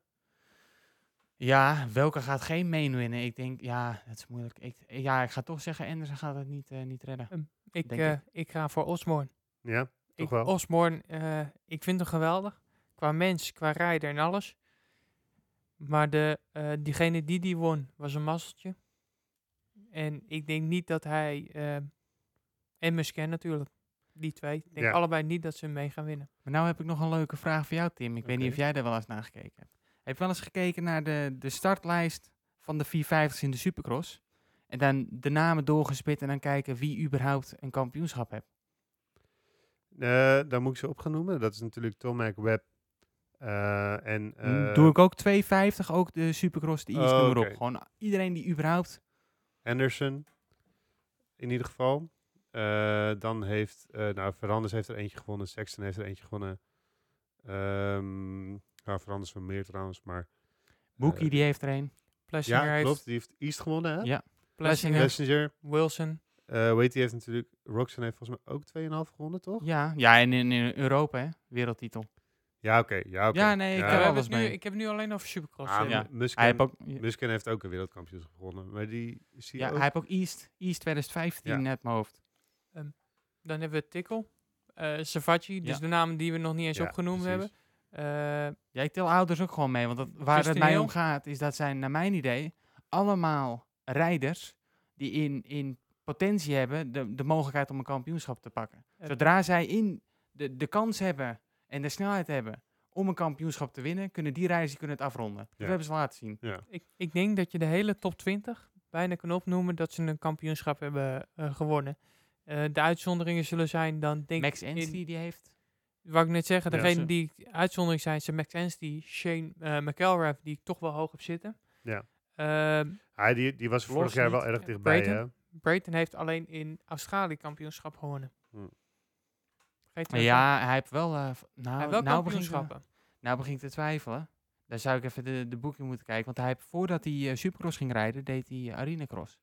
Ja, welke gaat geen main winnen? Ik denk, ja, dat is moeilijk. Ik, ja, ik ga toch zeggen, Anderson gaat het niet, eh, niet redden. Ik, Denk eh, ik. ik ga voor Osborne. Ja, toch Ik, wel. Osborne, eh, ik vind hem geweldig. Qua mens, qua rijder en alles. Maar de, eh, diegene die die won, was een mazzeltje. En ik denk niet dat hij... en Musken natuurlijk. Die twee. Ik denk Ja. allebei niet dat ze mee gaan winnen. Maar nou heb ik nog een leuke vraag voor jou, Tim. Ik weet niet of jij er wel eens naar gekeken hebt. Heb je wel eens gekeken naar de, de startlijst van de 450's in de Supercross? En dan de namen doorgespit en dan kijken wie überhaupt een kampioenschap heeft. Eh dan moet ik ze op gaan noemen. Dat is natuurlijk Tomac Webb. eh, en, eh, Doe ik ook 250, ook de Supercross, de Oh, maar oké. op. Gewoon iedereen die überhaupt... Anderson. In ieder geval. Dan heeft, nou, Verandes heeft er eentje gewonnen. Sexton heeft er eentje gewonnen. Ehm nou, Verandes van meer trouwens, maar... Boekie, eh, die heeft er een. Plessinger Ja, heeft klopt. Die heeft East gewonnen, hè? Ja. Plessinger, Messenger. Wilson. eh weet die heeft natuurlijk... Roxanne heeft volgens mij ook 2,5 gewonnen, toch? Ja, ja en in, in Europa, hè? Wereldtitel. Ja, oké. ja, oké. Ja, nee, ik Ja, heb het nu, ik heb nu alleen over Supercross. Ah, eh. ja. Musken, Hij heeft ook, Musken heeft ook een wereldkampioenschap gewonnen. Maar die zie je ja, ook... hij heeft ook East, East 2015 Ja. net mijn hoofd. Dan hebben we Tikkel. eh Savacci, dus de namen die we nog niet eens Ja, opgenoemd precies. hebben. Eh, Ja, ik tel ouders ook gewoon mee. Want dat, waar het mij om gaat, is dat zijn, naar mijn idee, allemaal rijders die in, in potentie hebben de, de mogelijkheid om een kampioenschap te pakken. Het- Zodra zij in de, de kans hebben en de snelheid hebben om een kampioenschap te winnen, kunnen die rijders die kunnen het afronden. Dat Ja. hebben ze laten zien. Ja. ik, ik denk dat je de hele top 20 bijna kan opnoemen dat ze een kampioenschap hebben eh, gewonnen. Eh, de uitzonderingen zullen zijn dan denk Max in- die heeft... wou ik net zeggen, Ja, degene ze- die uitzondering zijn, zijn Max die Shane uh, McElrath, die ik toch wel hoog heb zitten. Ja. Ehm, Hij, die, die was vorig jaar wel erg dichtbij, Brayton? hè? Brayton heeft alleen in Australië kampioenschap gewonnen. Hm. Ja, hij heeft wel... eh, v- nou, hij heeft wel nou, begin ik, kampioenschappen. nou begin ik te twijfelen. Daar zou ik even de, de boeking moeten kijken. Want hij heeft, voordat hij eh, Supercross ging rijden, deed hij uh, Arena Cross.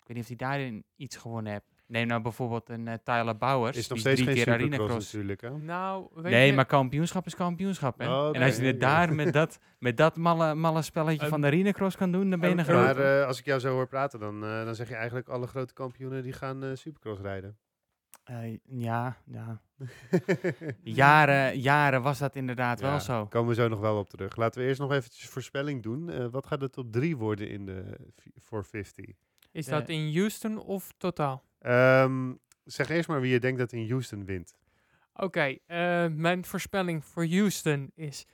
Ik weet niet of hij daarin iets gewonnen heeft. Neem nou bijvoorbeeld een eh, Tyler Bowers. Is nog die steeds drie geen keer Arena supercross Cross. natuurlijk, hè? Nou, weet Nee, je, maar kampioenschap is kampioenschap, hè? Oh, en als je het daar met dat, <laughs> met dat malle, malle spelletje van de Arena Cross kan doen, dan ben je een- een grote. Maar eh, als ik jou zo hoor praten, dan, eh, dan zeg je eigenlijk alle grote kampioenen die gaan eh, supercross rijden. Eh, ja, ja. <laughs> Jaren, jaren was dat inderdaad Ja, wel zo. Komen we zo nog wel op terug. Laten we eerst nog eventjes voorspelling doen. Eh, wat gaat de top 3 worden in de v- 450? is dat in Houston of totaal? Ehm, zeg eerst maar wie je denkt dat in Houston wint. Oké, eh, mijn voorspelling voor Houston is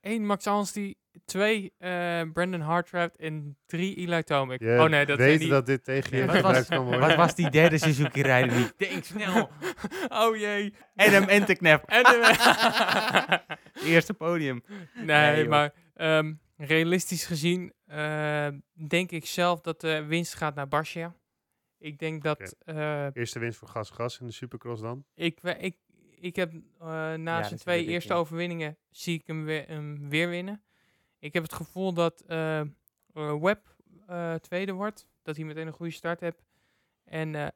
1 Max Anstey, 2 Brandon Hartranft en 3 Eli Tomic. Je oh nee, dat weet die... dat dit tegen je Wat was- gebruikt kan worden. Wat was die derde Suzuki rijder niet? <laughs> Denk snel. <laughs> oh jee. Adam. <laughs> En de- Eerste podium. nee, maar ehm, realistisch gezien eh, denk ik zelf dat de winst gaat naar Barcia. Ik denk dat eh, Eerste winst voor Gas Gas in de supercross dan. ik, we- ik, ik heb eh, na zijn twee eerste ja. overwinningen zie ik hem weer, hem weer winnen. Ik heb het gevoel dat eh, Webb eh, tweede wordt. Dat hij meteen een goede start heeft. En eh,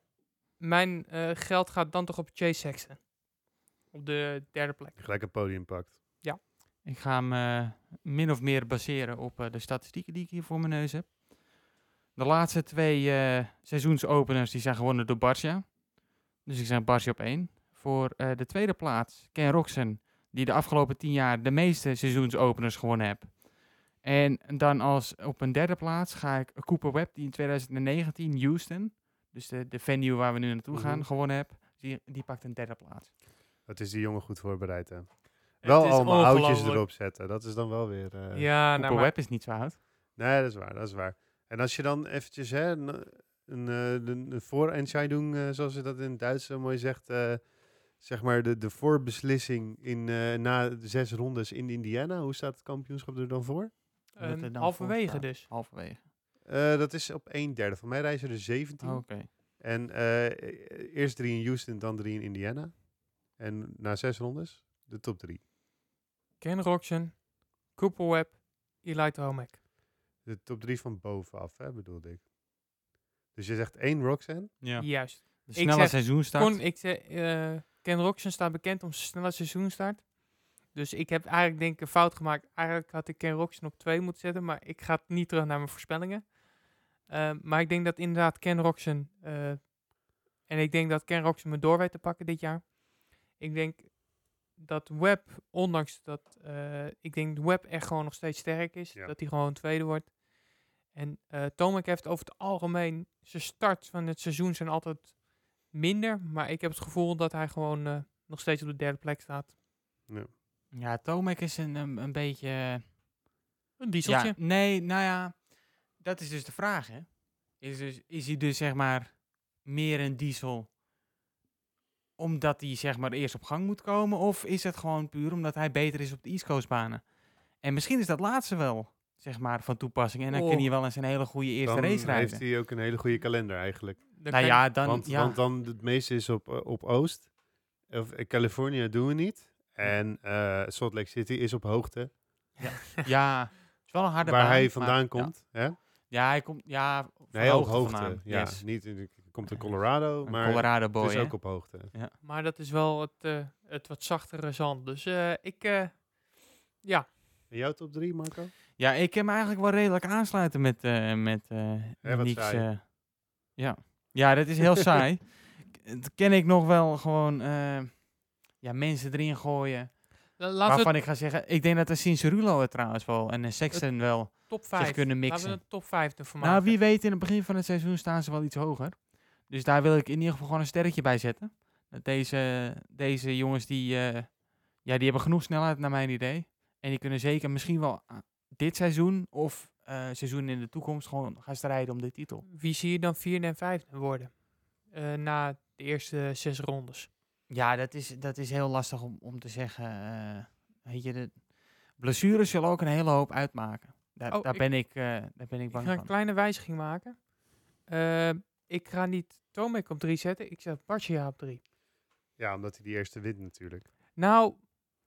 mijn eh, geld gaat dan toch op Chase Sexton. Op de derde plek. Gelijk een podium pakt. Ik ga hem min of meer baseren op eh, de statistieken die ik hier voor mijn neus heb. De laatste twee eh, seizoensopeners die zijn gewonnen door Barcia. Dus ik zeg Barcia op één. Voor eh, de tweede plaats Ken Roxen, die de afgelopen tien jaar de meeste seizoensopeners gewonnen heeft. En dan als op een derde plaats ga ik Cooper Webb, die in 2019 Houston, dus de, de venue waar we nu naartoe gaan, Mhm. gewonnen heb. Die, die pakt een derde plaats. Dat is die jongen goed voorbereid, hè? Wel allemaal oudjes erop zetten. Dat is dan wel weer... eh, Ja, nou, Cooper maar, Webb is niet zo oud. Nee, dat is waar, dat is waar. En als je dan eventjes hè, een, een, eh, een, een voorentscheiding, eh zoals je dat in het Duits zo mooi zegt, eh, zeg maar de, de voorbeslissing in, eh, na de zes rondes in Indiana. Hoe staat het kampioenschap er dan voor? Ehm, halverwege dus. Halverwege. Eh, dat is op 1 derde. Van mij reizen er 17. Oh, Oké. En eerst drie in Houston, dan drie in Indiana. En na zes rondes, de top drie. Ken Roxen, Cooper Webb, Eli Tomac. De top drie van bovenaf, hè, bedoelde ik. Dus je zegt één Roxanne. Ja. Juist. De Ik snelle zeg, seizoenstart. Kon, ik, zeg, eh, Ken Roxen staat bekend om zijn snelle seizoenstart. Dus ik heb eigenlijk denk ik een fout gemaakt. Eigenlijk had ik Ken Roxen op 2 moeten zetten, maar ik ga niet terug naar mijn voorspellingen. Ehm, maar ik denk dat inderdaad Ken Roxen, eh, en ik denk dat Ken Roxen me door weet te pakken dit jaar. Ik denk dat Webb, ondanks dat eh, ik denk dat Webb echt gewoon nog steeds sterk is, Ja. dat hij gewoon tweede wordt. En eh Tomac heeft over het algemeen, zijn start van het seizoen zijn altijd minder, maar ik heb het gevoel dat hij gewoon eh, nog steeds op de derde plek staat. Ja, Tomek is een, een, een beetje... Een dieseltje. Ja, nee, nou ja, dat is dus de vraag, hè. Is, dus, is hij dus, zeg maar, meer een diesel omdat hij, zeg maar, eerst op gang moet komen? Of is het gewoon puur omdat hij beter is op de East Coast banen? En misschien is dat laatste wel, zeg maar, van toepassing. En dan kan Oh. hij wel eens een hele goede eerste dan race rijden. heeft hij ook een hele goede kalender eigenlijk. Dan Nou kan- ja, dan... want, ja. want dan het meeste is op, eh, op Oost. Of eh, California doen we niet. En eh, Salt Lake City is op hoogte. ja, het is wel een harde waar baan, hij maar- vandaan ja. komt. Hè? Ja, hij komt, ja, Nee, op hoogte. vandaan. Ja, Yes. niet in, komt in Colorado, Een maar Colorado boy, het is hè? ook op hoogte. Maar dat is wel het, eh, het wat zachtere zand. Dus eh, ik, eh, ja, En jouw top 3, Marco? Ja, ik kan me eigenlijk wel redelijk aansluiten met, eh met eh eh, ja. ja, dat is heel <laughs> saai. Dat ken ik nog wel gewoon eh, ja, mensen erin gooien. laten waarvan ik ga zeggen, ik denk dat de Cincerulo het trouwens wel en de Sexton wel. top 5 kunnen Laten mixen. we een top 5 ervan Nou, maken. wie weet, in het begin van het seizoen staan ze wel iets hoger. Dus daar wil ik in ieder geval gewoon een sterretje bij zetten. Dat deze, deze jongens, die, eh, ja, die hebben genoeg snelheid naar mijn idee. En die kunnen zeker misschien wel ah, dit seizoen of eh seizoen in de toekomst gewoon gaan strijden om de titel. Wie zie je dan vierde en vijfde worden? Eh, na de eerste zes rondes. Ja, dat is, dat is heel lastig om, om te zeggen. eh, weet je, de blessures zullen ook een hele hoop uitmaken. Daar, Oh, daar, ik- ben, ik, eh, daar ben ik Ik bang ga een van. kleine wijziging maken. Ik ga niet Tomek op 3 zetten. Ik zet Barcia op 3. Ja, omdat hij die eerste wint natuurlijk. Nou,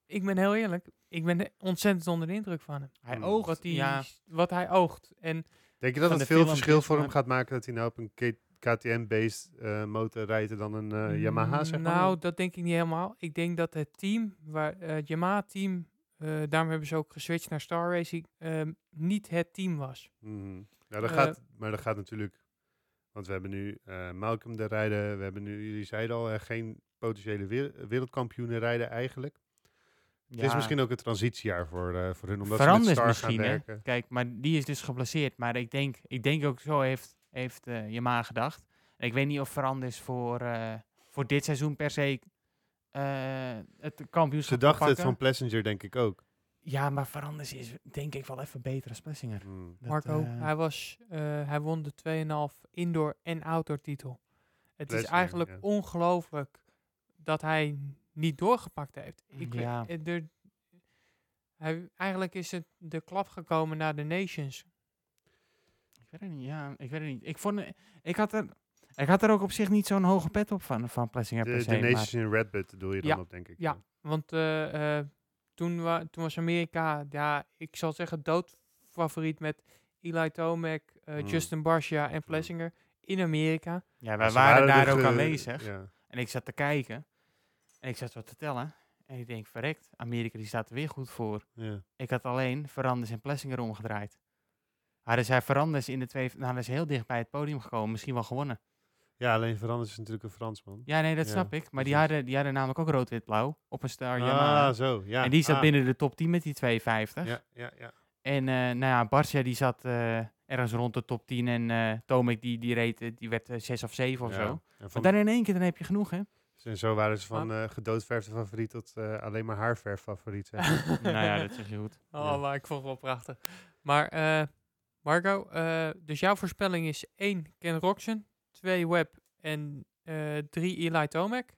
ik ben heel eerlijk. Ik ben ontzettend onder de indruk van hem. Hij Hmm. oogt, Wat, die, ja, wat hij oogt. En Denk je dat het veel verschil voor hem gaat maken dat hij nou op een KTM-based eh, motor rijdt dan een eh, Yamaha, zeg maar? Nou, dat denk ik niet helemaal. Ik denk dat het team, waar, eh, het Yamaha-team, eh, daarom hebben ze ook geswitcht naar Star Racing, ehm, niet het team was. Nou, dat gaat, maar dat gaat natuurlijk... Want we hebben nu eh, Malcolm er rijden. We hebben nu, jullie zeiden al, eh, geen potentiële wer- wereldkampioenen rijden eigenlijk. Het is misschien ook een transitiejaar voor, eh, voor hun, omdat ze Verandert met Star misschien, gaan hè. werken. Kijk, maar die is dus geblesseerd. Maar ik denk, ik denk ook zo heeft, heeft Yamaha gedacht. En ik weet niet of Verand is voor, voor dit seizoen per se het kampioenschap Ze dachten te het van Pleassenger, denk ik ook. Ja, maar Veranders is denk ik wel even beter als Plessinger. Hmm. Dat, Marco, eh, hij, was, eh, hij won de 2,5 indoor en outdoor titel. Het is eigenlijk ja. ongelooflijk dat hij niet doorgepakt heeft. Ik, weet- Ja. eh, er, hij, eigenlijk is het de klap gekomen naar de Nations. Ik weet het niet, ja, ik weet het niet. Ik, vond, ik, had er, ik had er ook op zich niet zo'n hoge pet op van, van Plessinger per De, se. de maar- Nations in Redbud bedoel je dan Ja, op, denk ik. ja. Want eh, eh, toen, wa toen was Amerika, ja, ik zal zeggen, doodfavoriet met Eli Tomac, eh, Mm. Justin Barcia en Plessinger in Amerika. ja, wij waren daar ook aanwezig. Ja. En ik zat te kijken. En ik zat wat te tellen. En ik denk, verrekt, Amerika die staat er weer goed voor. Ja. Ik had alleen Veranders en Plessinger omgedraaid. Hadden zij Veranders in de twee... Nou, ze heel dicht bij het podium gekomen. Misschien wel gewonnen. Ja, alleen Veranders is natuurlijk een Fransman. Ja, nee, dat Ja, snap ik. Maar die precies. hadden, die hadden namelijk ook rood-wit-blauw. Op een Star Ah, Yamaha. zo. Ja. en die zat Ah. binnen de top 10 met die 250. Ja, ja, ja. En eh nou ja, Barcia die zat eh, ergens rond de top 10. En eh Tomek die, die, reed, die werd 6 of 7 of Ja. zo. En, Maar dan in één keer, dan heb je genoeg, hè? en zo waren ze van eh gedoodverfde favoriet tot eh, alleen maar haarverf favoriet. <laughs> Nou ja, dat zeg je goed. Oh, Ja. maar ik vond het wel prachtig. Maar eh, Marco, eh, dus jouw voorspelling is 1 Ken Roxen, 2 Webb en 3 Eli Tomac.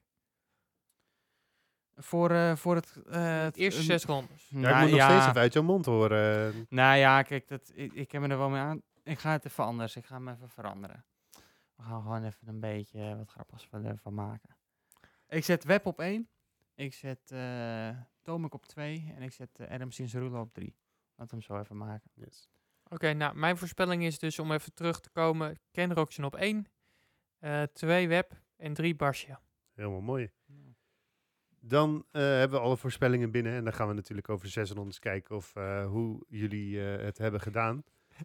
Voor, eh, voor het... eh, het- eerste zes rondes. ja, ik nou moet nog steeds even uit jouw mond horen. Nou ja, kijk, dat, ik, ik heb me er wel mee aan. Ik ga het even anders. Ik ga hem even veranderen. We gaan gewoon even een beetje wat grappigs van, ervan maken. Ik zet Web op 1. Ik zet eh Tomek op 2. En ik zet eh, Adam op 3. Laten we hem zo even maken. Yes. Oké, nou, mijn voorspelling is dus om even terug te komen. Ken Roxen op 1, 2 Webb en 3 Barcia. Helemaal mooi. Dan eh, hebben we alle voorspellingen binnen. En dan gaan we natuurlijk over zes rondes kijken of eh, hoe jullie eh, het hebben gedaan. <laughs>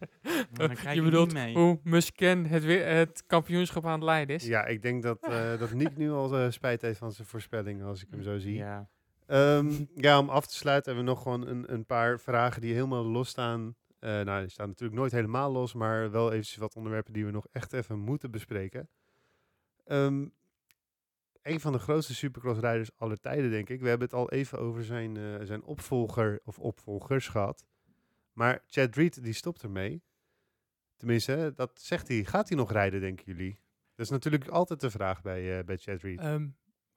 <laughs> Je ik bedoelt mee. hoe Musken het, weer, het kampioenschap aan het leiden is? Ja, ik denk dat, eh dat Nick <laughs> nu al eh, spijt heeft van zijn voorspellingen als ik hem zo zie. Ja. Ehm, ja, om af te sluiten hebben we nog gewoon een, een paar vragen die helemaal los staan. Eh, nou, die staan natuurlijk nooit helemaal los, maar wel eventjes wat onderwerpen die we nog echt even moeten bespreken. Ehm, een van de grootste supercrossrijders aller tijden, denk ik. We hebben het al even over zijn, eh, zijn opvolger of opvolgers gehad. Maar Chad Reed, die stopt ermee. Tenminste, hè, dat zegt hij. Gaat hij nog rijden, denken jullie? Dat is natuurlijk altijd de vraag bij, eh, bij Chad Reed. Ehm,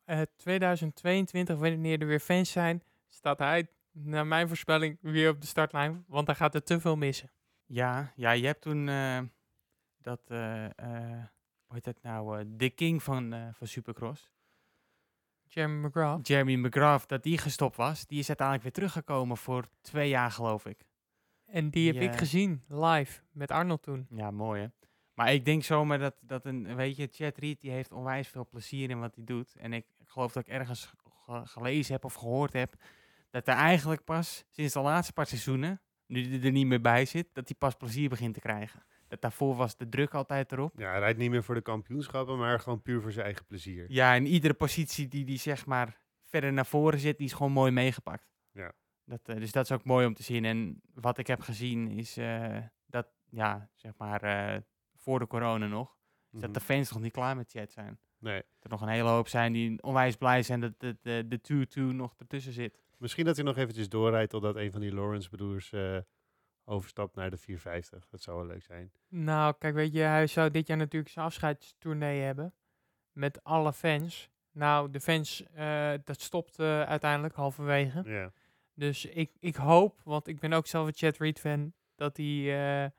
eh, 2022, wanneer er weer fans zijn, staat hij, naar mijn voorspelling, weer op de startlijn. Want hij gaat er te veel missen. Ja, ja, je hebt toen eh, dat, hoe heet dat nou, eh, de king van, eh, van Supercross, Jeremy McGrath. Jeremy McGrath, dat die gestopt was. Die is uiteindelijk weer teruggekomen voor twee jaar, geloof ik. En die heb ik gezien, live, met Arnold toen. Ja, mooi hè. Maar ik denk zomaar dat, dat een, weet je, Chad Reed, die heeft onwijs veel plezier in wat hij doet. En ik geloof dat ik ergens ge- gelezen heb of gehoord heb, dat hij eigenlijk pas sinds de laatste paar seizoenen, nu hij er niet meer bij zit, dat hij pas plezier begint te krijgen. Dat daarvoor was de druk altijd erop. Ja, hij rijdt niet meer voor de kampioenschappen, maar gewoon puur voor zijn eigen plezier. Ja, en iedere positie die die zeg maar verder naar voren zit, die is gewoon mooi meegepakt. Ja. Dat, eh, dus dat is ook mooi om te zien. En wat ik heb gezien is eh, dat, ja, zeg maar, eh, voor de corona nog, is dat Mhm. de fans nog niet klaar met chat zijn. Nee. Dat er nog een hele hoop zijn die onwijs blij zijn dat de, de, de 2-2 nog ertussen zit. Misschien dat hij nog eventjes doorrijdt totdat een van die Lawrence-broers overstapt naar de 450. Dat zou wel leuk zijn. Nou, kijk, weet je, hij zou dit jaar natuurlijk zijn afscheidstournee hebben. Met alle fans. Nou, de fans, eh, dat stopt eh, uiteindelijk halverwege. Ja, Dus ik, ik hoop, want ik ben ook zelf een Chad Reed fan, dat hij eh,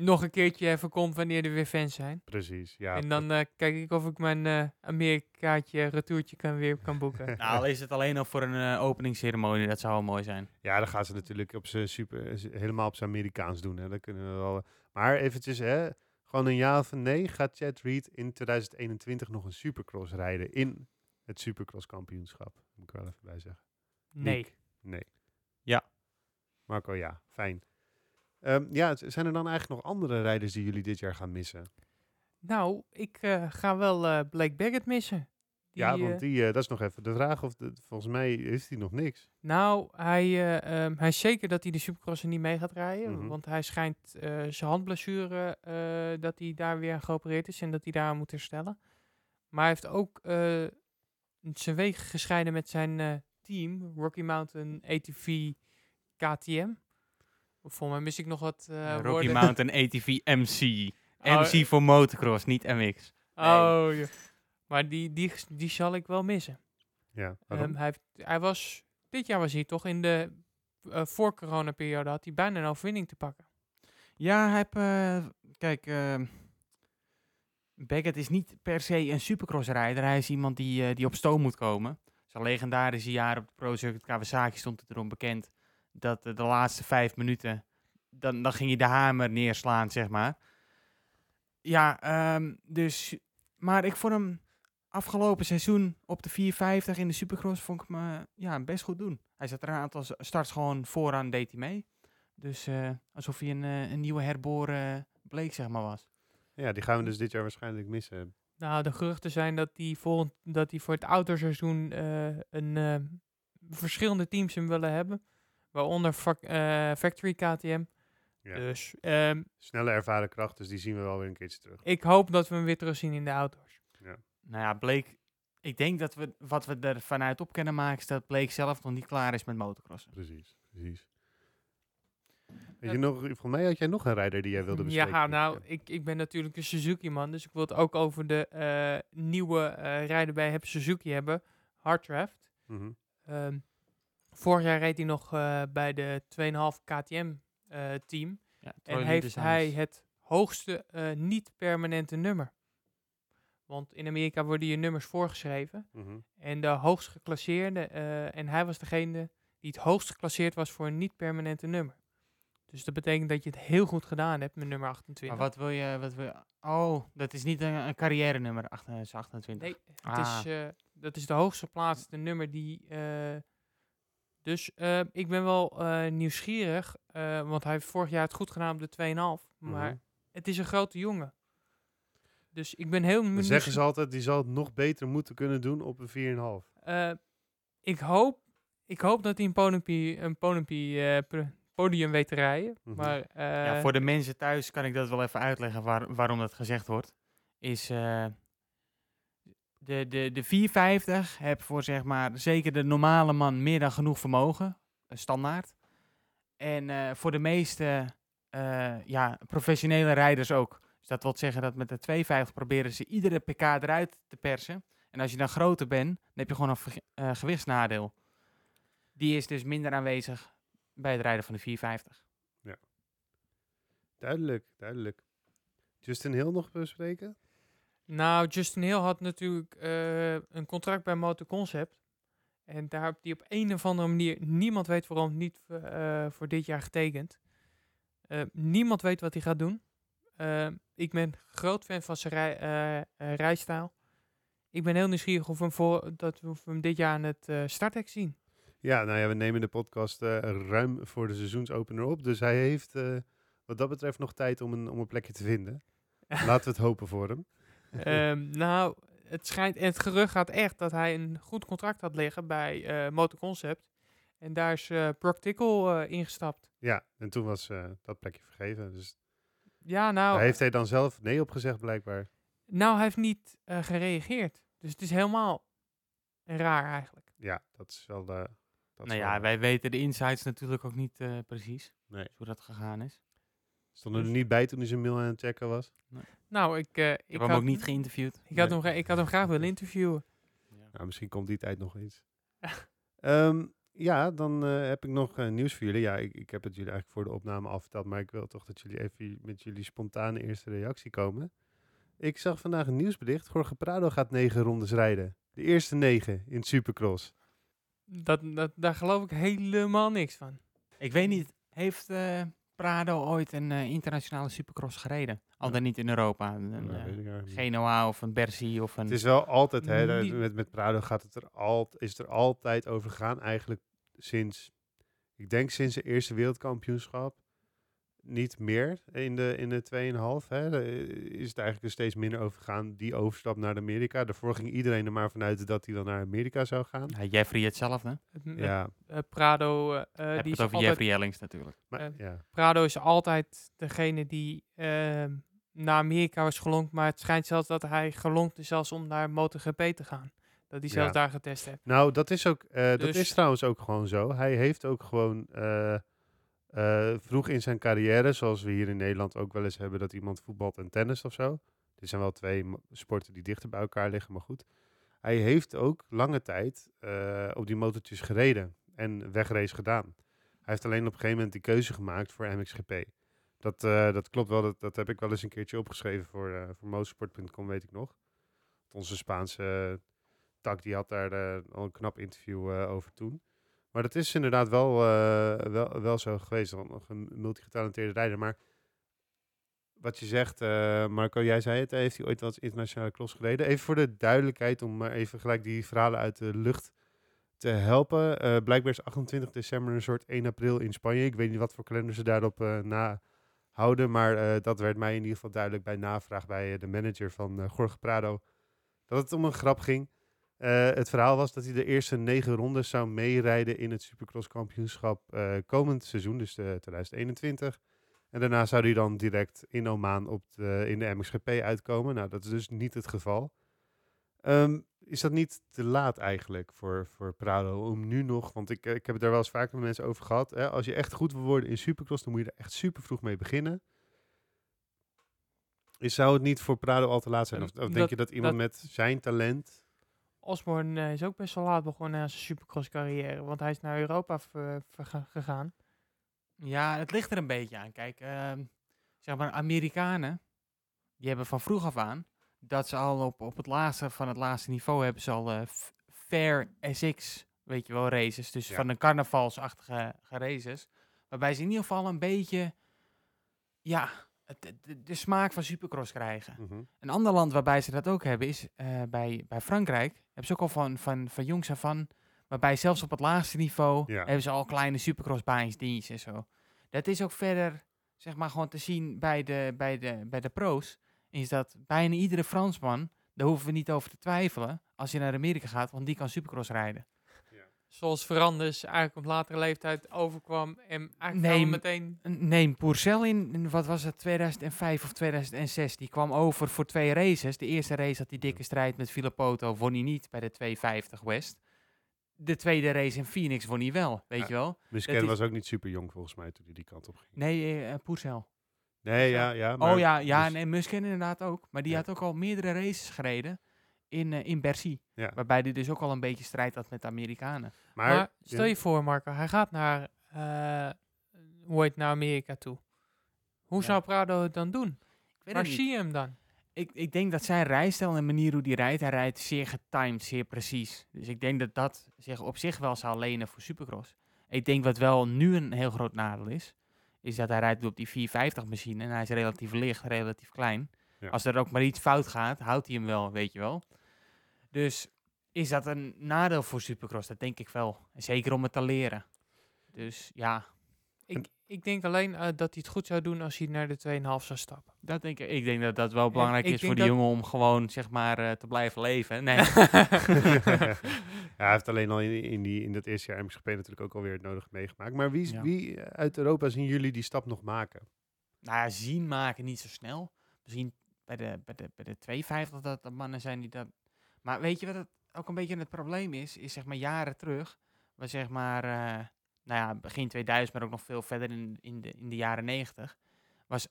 nog een keertje even komt wanneer er weer fans zijn. precies. Ja, en dan eh, kijk ik of ik mijn eh Amerikaatje retourtje kan weer kan boeken. <laughs> Nou, al is het alleen al voor een eh, openingsceremonie, dat zou wel mooi zijn. Ja, dan gaan ze natuurlijk op zijn super, helemaal op zijn Amerikaans doen. Hè. Dat kunnen we wel. Maar eventjes, hè, gewoon een ja of een nee. Gaat Chad Reed in 2021 nog een supercross rijden in het supercross kampioenschap? Moet ik wel even bij zeggen. Nee. Nick? Nee. Ja. Marco, ja. Fijn. Ehm, ja, zijn er dan eigenlijk nog andere rijders die jullie dit jaar gaan missen? Nou, ik eh, ga wel eh, Blake Baggett missen. Die, ja, want die, eh, dat is nog even de vraag. Of de, volgens mij is die nog niks. Nou, hij, eh, ehm, hij is zeker dat hij de Supercross er niet mee gaat rijden. Mhm. Want hij schijnt zijn handblessure, dat hij daar weer aan geopereerd is en dat hij daar aan moet herstellen. Maar hij heeft ook zijn wegen gescheiden met zijn team, Rocky Mountain ATV KTM. Volgens mij mis ik nog wat eh, Rocky woorden. Mountain ATV MC. <laughs> Oh, MC voor motocross, niet MX. Oh, ja. Maar die, die, die zal ik wel missen. Ja? Ehm, hij, heeft, hij was, dit jaar was hij toch in de eh voor corona-periode had hij bijna een overwinning te pakken. Ja, hij heeft, eh, kijk, eh Beckett is niet per se een supercrossrijder. Hij is iemand die, eh, die op stoom moet komen. Zijn legendarische jaar op de Pro Circuit Kawasaki stond het erom bekend dat de laatste vijf minuten, dan, dan ging je de hamer neerslaan, zeg maar. Ja, ehm, dus, maar ik vond hem afgelopen seizoen op de 450 in de supercross, vond ik hem eh, ja, best goed doen. Hij zat er een aantal starts gewoon vooraan, deed hij mee. Dus eh, alsof hij een, eh, een nieuwe herboren bleek, zeg maar, was. Ja, die gaan we dus dit jaar waarschijnlijk missen. Nou, de geruchten zijn dat hij, volgend, dat hij voor het autoseizoen eh een eh, verschillende teams hem willen hebben. Waaronder eh, Factory KTM. Ja. Dus ehm, Snelle ervaren kracht, dus die zien we wel weer een keertje terug. ik hoop dat we hem weer terugzien in de auto's. Nou ja, Bleek, ik denk dat we wat we er vanuit op kunnen maken, is dat Bleek zelf nog niet klaar is met motocrossen. Precies, precies. Weet je nog, volgens mij had jij nog een rijder die jij wilde bespreken. Ja, nou, ik, ik ben natuurlijk een Suzuki-man. Dus ik wil het ook over de eh, nieuwe eh rijder bij Heb Suzuki hebben. Hardcraft. Mhm. Ehm, vorig jaar reed hij nog eh, bij de 2,5 KTM-team. Ja, en heeft hij het hoogste eh, niet-permanente nummer. Want in Amerika worden je nummers voorgeschreven. Mhm. En de hoogst geclasseerde, eh, en hij was degene die het hoogst geclasseerd was voor een niet-permanente nummer. Dus dat betekent dat je het heel goed gedaan hebt met nummer 28. Maar wat wil je, wat wil je? Oh, dat is niet een, een carrière nummer, 28. Nee, het Ah. is, eh, dat is de hoogst geplaatste nummer die... eh, dus eh, ik ben wel eh, nieuwsgierig, eh, want hij heeft vorig jaar het goed gedaan op de 2,5. Maar Mhm. het is een grote jongen. Dus ik ben heel Dan benieuwd. zeggen ze altijd, die zal het nog beter moeten kunnen doen op een 4,5. Eh, ik, hoop, ik hoop dat hij een podiumpie, een podiumpie, eh, pr- podium weet te rijden. Mhm. Maar eh, ja, voor de mensen thuis kan ik dat wel even uitleggen waar, waarom dat gezegd wordt. Is eh, de, de, de 450 heb voor zeg maar zeker de normale man meer dan genoeg vermogen, standaard. En eh, voor de meeste eh, ja, professionele rijders ook. Dus dat wil zeggen dat met de 250 proberen ze iedere pk eruit te persen. En als je dan groter bent, dan heb je gewoon een eh, gewichtsnadeel. Die is dus minder aanwezig bij het rijden van de 450. Duidelijk, duidelijk. Justin Hill nog bespreken? Nou, Justin Hill had natuurlijk eh, een contract bij Motorconcept. En daar heeft hij op een of andere manier, niemand weet waarom, niet eh, voor dit jaar getekend. Eh, niemand weet wat hij gaat doen. Eh, ik ben groot fan van zijn rij, rijstijl. Ik ben heel nieuwsgierig of we hem, voor, dat we hem dit jaar aan het eh starthek zien. Ja, nou ja, we nemen de podcast ruim voor de seizoensopener op. Dus hij heeft wat dat betreft nog tijd om een, om een plekje te vinden. <laughs> Laten we het hopen voor hem. <laughs> Ehm, nou, het schijnt, en het gerucht gaat echt dat hij een goed contract had liggen bij eh Motorconcept. En daar is eh Brock Tickle eh, ingestapt. Ja, en toen was eh, dat plekje vergeven. Dus Ja, nou, daar heeft hij dan zelf nee op gezegd blijkbaar. nou hij heeft niet eh, gereageerd. Dus het is helemaal raar eigenlijk. Ja, dat is wel... de. dat Nou wel- ja, wij weten de insights natuurlijk ook niet eh, precies. Nee. Hoe dat gegaan is. Stond er Dus- niet bij toen hij zijn mail aan het checken was. Nou, ik, eh, Ik ik, heb hem had, ook niet geïnterviewd. ik, had hem, ik had hem graag willen interviewen. Nou, misschien komt die tijd nog eens. <laughs> Ehm, ja, dan eh, heb ik nog eh, nieuws voor jullie. Ja, ik, ik heb het jullie eigenlijk voor de opname al verteld, maar ik wil toch dat jullie even met jullie spontane eerste reactie komen. Ik zag vandaag een nieuwsbericht. Jorge Prado gaat negen rondes rijden. De eerste negen in Supercross. Dat, dat, daar geloof ik helemaal niks van. Ik weet niet, heeft eh, Prado ooit een eh, internationale supercross gereden? Al dan niet in Europa. Een, eh. Genoa of een Bercy of een... Het is wel altijd, hè, met, met Prado gaat het er altijd, is het er altijd over gegaan. Eigenlijk sinds, ik denk sinds de eerste wereldkampioenschap. Niet meer in de, in de 2,5. Hè, daar is het eigenlijk er steeds minder over gegaan. Die overstap naar Amerika. Daarvoor ging iedereen er maar vanuit dat hij dan naar Amerika zou gaan. Ja, Jeffrey hetzelfde. Het- het- Ja, eh, Prado, eh, eh, Heb die het is over altijd, Jeffrey Ellings natuurlijk. maar, Eh, ja. Prado is altijd degene die ehm, naar Amerika was gelonkt. Maar het schijnt zelfs dat hij gelonkt is zelfs om naar MotoGP te gaan. Dat hij zelfs Ja. daar getest heeft. Nou, dat is ook, eh, dat Dus- is trouwens ook gewoon zo. Hij heeft ook gewoon eh, vroeg in zijn carrière, zoals we hier in Nederland ook wel eens hebben, dat iemand voetbalt en tennis of zo. Dit zijn wel twee sporten die dichter bij elkaar liggen, maar goed. Hij heeft ook lange tijd eh, op die motortjes gereden en wegrace gedaan. Hij heeft alleen op een gegeven moment die keuze gemaakt voor MXGP. Dat, eh, dat klopt wel, dat, dat heb ik wel eens een keertje opgeschreven voor, voor motorsport.com, weet ik nog. Onze Spaanse Tak die had daar al een knap interview over toen. Maar dat is inderdaad wel, eh, wel, wel zo geweest. Want nog een multigetalenteerde rijder. Maar wat je zegt, eh, Marco, jij zei het. Heeft hij ooit eens internationale cross gereden? Even voor de duidelijkheid, om maar even gelijk die verhalen uit de lucht te helpen. Eh, blijkbaar is 28 december een soort 1 april in Spanje. Ik weet niet wat voor kalender ze daarop eh na houden. Maar dat werd mij in ieder geval duidelijk bij navraag bij de manager van Jorge Prado. Dat het om een grap ging. Eh, het verhaal was dat hij de eerste negen rondes zou meerijden in het Supercross kampioenschap eh, komend seizoen, dus de 2021. En daarna zou hij dan direct in Oman op de, in de MXGP uitkomen. Nou, dat is dus niet het geval. Ehm, is dat niet te laat eigenlijk voor, voor Prado om nu nog, want ik, eh, ik heb het daar wel eens vaker met mensen over gehad. Hè, als je echt goed wil worden in Supercross, dan moet je er echt super vroeg mee beginnen. Is, zou het niet voor Prado al te laat zijn? Of, of denk dat- je dat iemand met zijn talent Osborne eh, is ook best wel laat begonnen aan zijn supercross carrière. Want hij is naar Europa ver- verga- gegaan. Ja, het ligt er een beetje aan. Kijk, ehm, zeg maar, Amerikanen, die hebben van vroeg af aan, dat ze al op, op het laatste van het laatste niveau hebben ze al eh, fair SX, weet je wel, races. Dus Ja. van de carnavalsachtige races. Waarbij ze in ieder geval een beetje, ja, de, de smaak van supercross krijgen. Mhm. Een ander land waarbij ze dat ook hebben is eh, bij, bij Frankrijk. Hebben ze ook al van, van, van jongs af aan. Waarbij zelfs op het laagste niveau Ja. hebben ze al kleine supercrossbaantjes dingetjes en zo. Dat is ook verder, zeg maar, gewoon te zien bij de, bij de, bij de pro's. Is dat bijna iedere Fransman, daar hoeven we niet over te twijfelen. Als je naar Amerika gaat, want die kan supercross rijden. Zoals Veranders eigenlijk op latere leeftijd overkwam. En eigenlijk meteen... Neem Pourcel in, in, wat was het, 2005 of 2006. Die kwam over voor twee races. De eerste race had die dikke strijd met Filippoto, won hij niet bij de 250 West. De tweede race in Phoenix won hij wel, weet Ja. je wel. Musken was ook niet super jong volgens mij toen hij die kant op ging. Nee, eh Pourcel. Nee, ja, ja. Maar oh ja, ja dus- nee, Musken inderdaad ook. Maar die Ja. had ook al meerdere races gereden in, eh, in Bercy. Ja. Waarbij hij dus ook al een beetje strijd had met de Amerikanen. Maar, Maar, stel je voor, Marco, hij gaat naar, eh hoe heet naar Amerika toe. Hoe Ja. zou Prado het dan doen? Ik Waar zie je hem dan? Ik, ik denk dat zijn rijstijl en de manier hoe hij rijdt, hij rijdt zeer getimed, zeer precies. Dus ik denk dat dat zich op zich wel zou lenen voor Supercross. Ik denk wat wel nu een heel groot nadeel is, is dat hij rijdt op die 450 machine en hij is relatief licht, relatief klein. Ja. Als er ook maar iets fout gaat, houdt hij hem wel, weet je wel. Dus is dat een nadeel voor Supercross? Dat denk ik wel. En zeker om het te leren. Dus ja, Ik, ik denk alleen eh, dat hij het goed zou doen als hij naar de 2,5 zou stappen. dat denk ik. Ik denk dat dat wel belangrijk ik is voor die jongen om gewoon zeg maar eh, te blijven leven. Nee. <laughs> <laughs> ja, hij heeft alleen al in, in, die, in dat eerste jaar MXGP natuurlijk ook alweer het nodige meegemaakt. Maar wie, is- Ja. wie eh, uit Europa zien jullie die stap nog maken? nou ja, zien maken niet zo snel. Misschien bij de, bij de, bij de 250 dat er mannen zijn die dat... Maar weet je wat het ook een beetje het probleem is? Is zeg maar jaren terug, was zeg maar, eh, nou ja, begin 2000, maar ook nog veel verder in, in, de, in de jaren 90, was,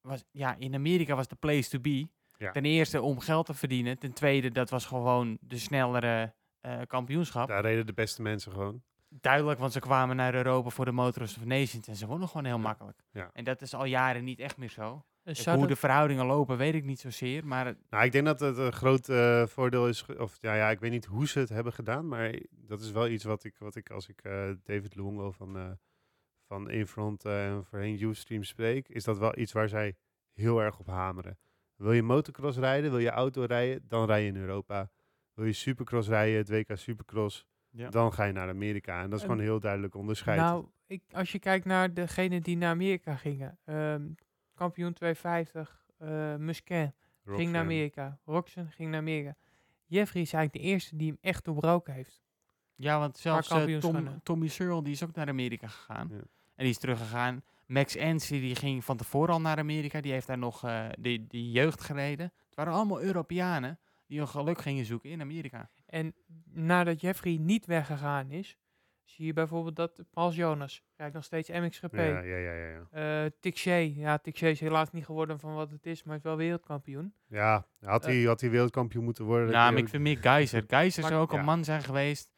was, ja, in Amerika was de place to be. Ja. Ten eerste om geld te verdienen. Ten tweede, dat was gewoon de snellere eh, kampioenschap. Daar reden de beste mensen gewoon. Duidelijk, want ze kwamen naar Europa voor de Motors of Nations en ze wonnen gewoon heel makkelijk. Ja. En dat is al jaren niet echt meer zo. Eh, hoe de verhoudingen lopen, weet ik niet zozeer. Maar Nou, ik denk dat het een groot eh, voordeel is. Of ja, ja, ik weet niet hoe ze het hebben gedaan. Maar dat is wel iets wat ik, wat ik als ik eh, David Luongo van, eh van Infront eh, en voorheen Ustream spreek. Is dat wel iets waar zij heel erg op hameren. Wil je motocross rijden, wil je auto rijden, dan rij je in Europa. Wil je supercross rijden, het WK Supercross, Ja. dan ga je naar Amerika. En dat is En- gewoon heel duidelijk onderscheid. Nou, ik, als je kijkt naar degene die naar Amerika gingen. ehm, kampioen 250, eh Musquin ging naar. Amerika. Roxen ging naar Amerika. Jeffrey is eigenlijk de eerste die hem echt doorbroken heeft. ja, want zelfs eh. Tom, Tommy Searle, die is ook naar Amerika gegaan. Ja. En die is teruggegaan. Max Ensley, die ging van tevoren al naar Amerika. Die heeft daar nog eh die, die jeugd gereden. Het waren allemaal Europeanen die hun geluk gingen zoeken in Amerika. En nadat Jeffrey niet weggegaan is, zie je bijvoorbeeld dat Paul Jonas rijdt nog steeds MXGP. Ja, ja, ja, ja. ja. Eh Tixier, ja, Tixier is helaas niet geworden van wat het is, maar is wel wereldkampioen. Ja, had Eh. hij, had hij wereldkampioen moeten worden. Ja, maar ik vind meer Geiser. Geiser zou ook een man zijn geweest.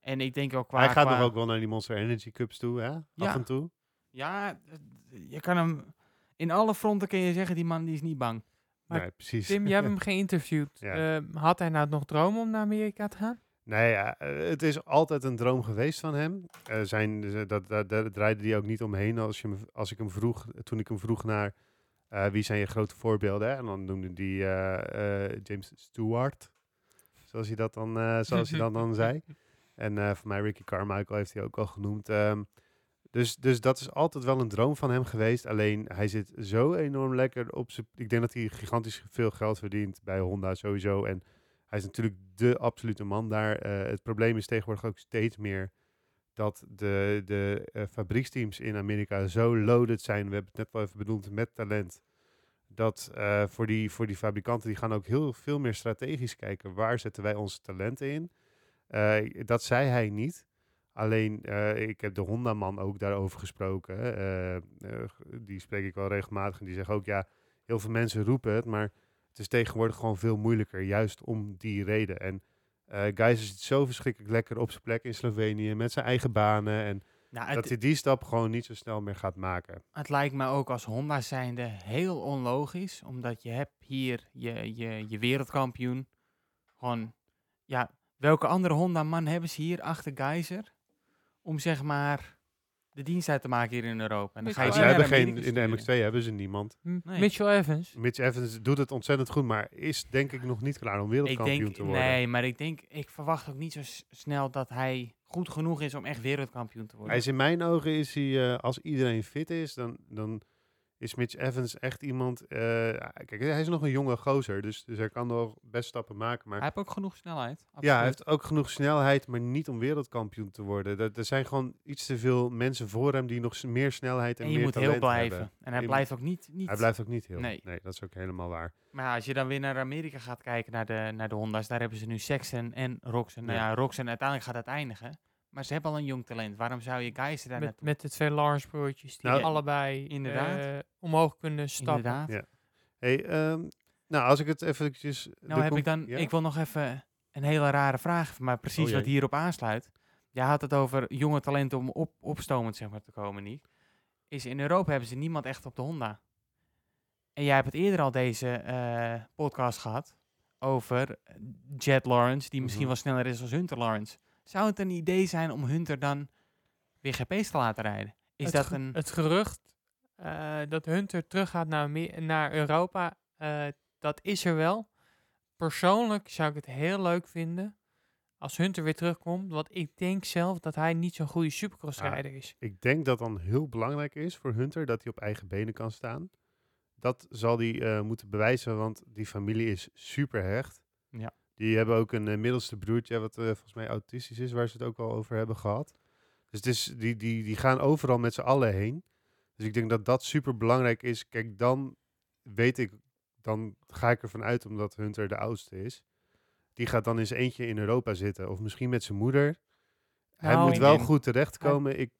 En ik denk ook qua... Hij gaat qua- nog ook wel naar die Monster Energy Cups toe, hè? Ja. Af en toe. Ja, eh, je kan hem... In alle fronten kun je zeggen, die man die is niet bang. Maar nee, precies. Tim, jij hebt hem <laughs> geïnterviewd. Ja. Eh, had hij nou nog dromen om naar Amerika te gaan? Nee, ja, eh, het is altijd een droom geweest van hem. Eh, zijn, eh, dat, dat, daar draaide hij ook niet omheen als, je, als ik hem vroeg, toen ik hem vroeg naar wie zijn je grote voorbeelden. Hè? En dan noemde hij James Stewart, zoals hij dat dan, zoals hij dan, dan <laughs> zei. En voor mij Ricky Carmichael heeft hij ook al genoemd. Ehm, dus, dus dat is altijd wel een droom van hem geweest. Alleen hij zit zo enorm lekker op zijn... Ik denk dat hij gigantisch veel geld verdient bij Honda sowieso. En hij is natuurlijk de absolute man daar. Eh, het probleem is tegenwoordig ook steeds meer dat de, de eh, fabrieksteams in Amerika zo loaded zijn. We hebben het net wel even bedoeld met talent. Dat eh, voor, die, voor die fabrikanten, die gaan ook heel veel meer strategisch kijken. Waar zetten wij onze talenten in? Dat zei hij niet. Alleen, ik heb de Honda-man ook daarover gesproken. Die spreek ik wel regelmatig. En die zegt ook, ja, heel veel mensen roepen het, maar het is tegenwoordig gewoon veel moeilijker. Juist om die reden. En eh Geiser zit zo verschrikkelijk lekker op zijn plek in Slovenië. Met zijn eigen banen. En Nou, dat hij die stap gewoon niet zo snel meer gaat maken. het lijkt me ook als Honda zijnde heel onlogisch. Omdat je hebt hier je, je, je wereldkampioen. Gewoon, ja, welke andere Honda-man hebben ze hier achter Geiser? Om zeg maar de dienst uit te maken hier in Europa. En dan ga je ze hebben geen, in de sturen. MX2 hebben ze niemand. M- Nee. Mitchell Evans. Mitch Evans doet het ontzettend goed, maar is denk ik nog niet klaar om wereldkampioen Ik denk, te worden. nee, maar ik denk, ik verwacht ook niet zo snel dat hij goed genoeg is om echt wereldkampioen te worden. Hij is in mijn ogen, is hij, eh, als iedereen fit is, dan, dan is Mitch Evans echt iemand... eh, kijk, hij is nog een jonge gozer, dus, dus hij kan nog best stappen maken. Maar Hij heeft ook genoeg snelheid. ja, hij heeft ook genoeg snelheid, maar niet om wereldkampioen te worden. Er, er zijn gewoon iets te veel mensen voor hem die nog meer snelheid en, En je meer moet heel blijven. hebben. En hij Je blijft ook niet, niet... Hij blijft ook niet heel. Nee. Nee. dat is ook helemaal waar. Maar ja, als je dan weer naar Amerika gaat kijken, naar de, naar de Honda's, daar hebben ze nu Sexton en Roxen. Nou Ja. ja, Roxen uiteindelijk gaat het eindigen. Maar ze hebben al een jong talent. Waarom zou je Geiser daar Met, naartoe? met de twee Lawrence broertjes die Nou, allebei inderdaad. eh, omhoog kunnen stappen. Inderdaad. Ja. Hey, ehm, nou, als ik het eventjes... Nou heb ik dan, ja? ik wil nog even een hele rare vraag, maar precies Oh wat hierop aansluit. Jij had het over jonge talenten om op, opstomend zeg maar, te komen, niet? Is in Europa hebben ze niemand echt op de Honda. En jij hebt het eerder al deze eh, podcast gehad over Jet Lawrence, die misschien Mhm. wel sneller is als Hunter Lawrence. Zou het een idee zijn om Hunter dan weer GP's te laten rijden? Is het, dat een... het gerucht eh, dat Hunter teruggaat naar, naar Europa, eh, dat is er wel. Persoonlijk zou ik het heel leuk vinden als Hunter weer terugkomt. Want ik denk zelf dat hij niet zo'n goede supercrossrijder is. Ik denk dat dan heel belangrijk is voor Hunter dat hij op eigen benen kan staan. Dat zal hij eh, moeten bewijzen, want die familie is super hecht. Ja. Die hebben ook een eh, middelste broertje, wat eh, volgens mij autistisch is, waar ze het ook al over hebben gehad. Dus het is, die, die, die gaan overal met z'n allen heen. Dus ik denk dat dat super belangrijk is. Kijk, dan weet ik, dan ga ik ervan uit, omdat Hunter de oudste is. Die gaat dan eens eentje in Europa zitten. Of misschien met zijn moeder. Hij Nou, moet wel goed terechtkomen. Ik,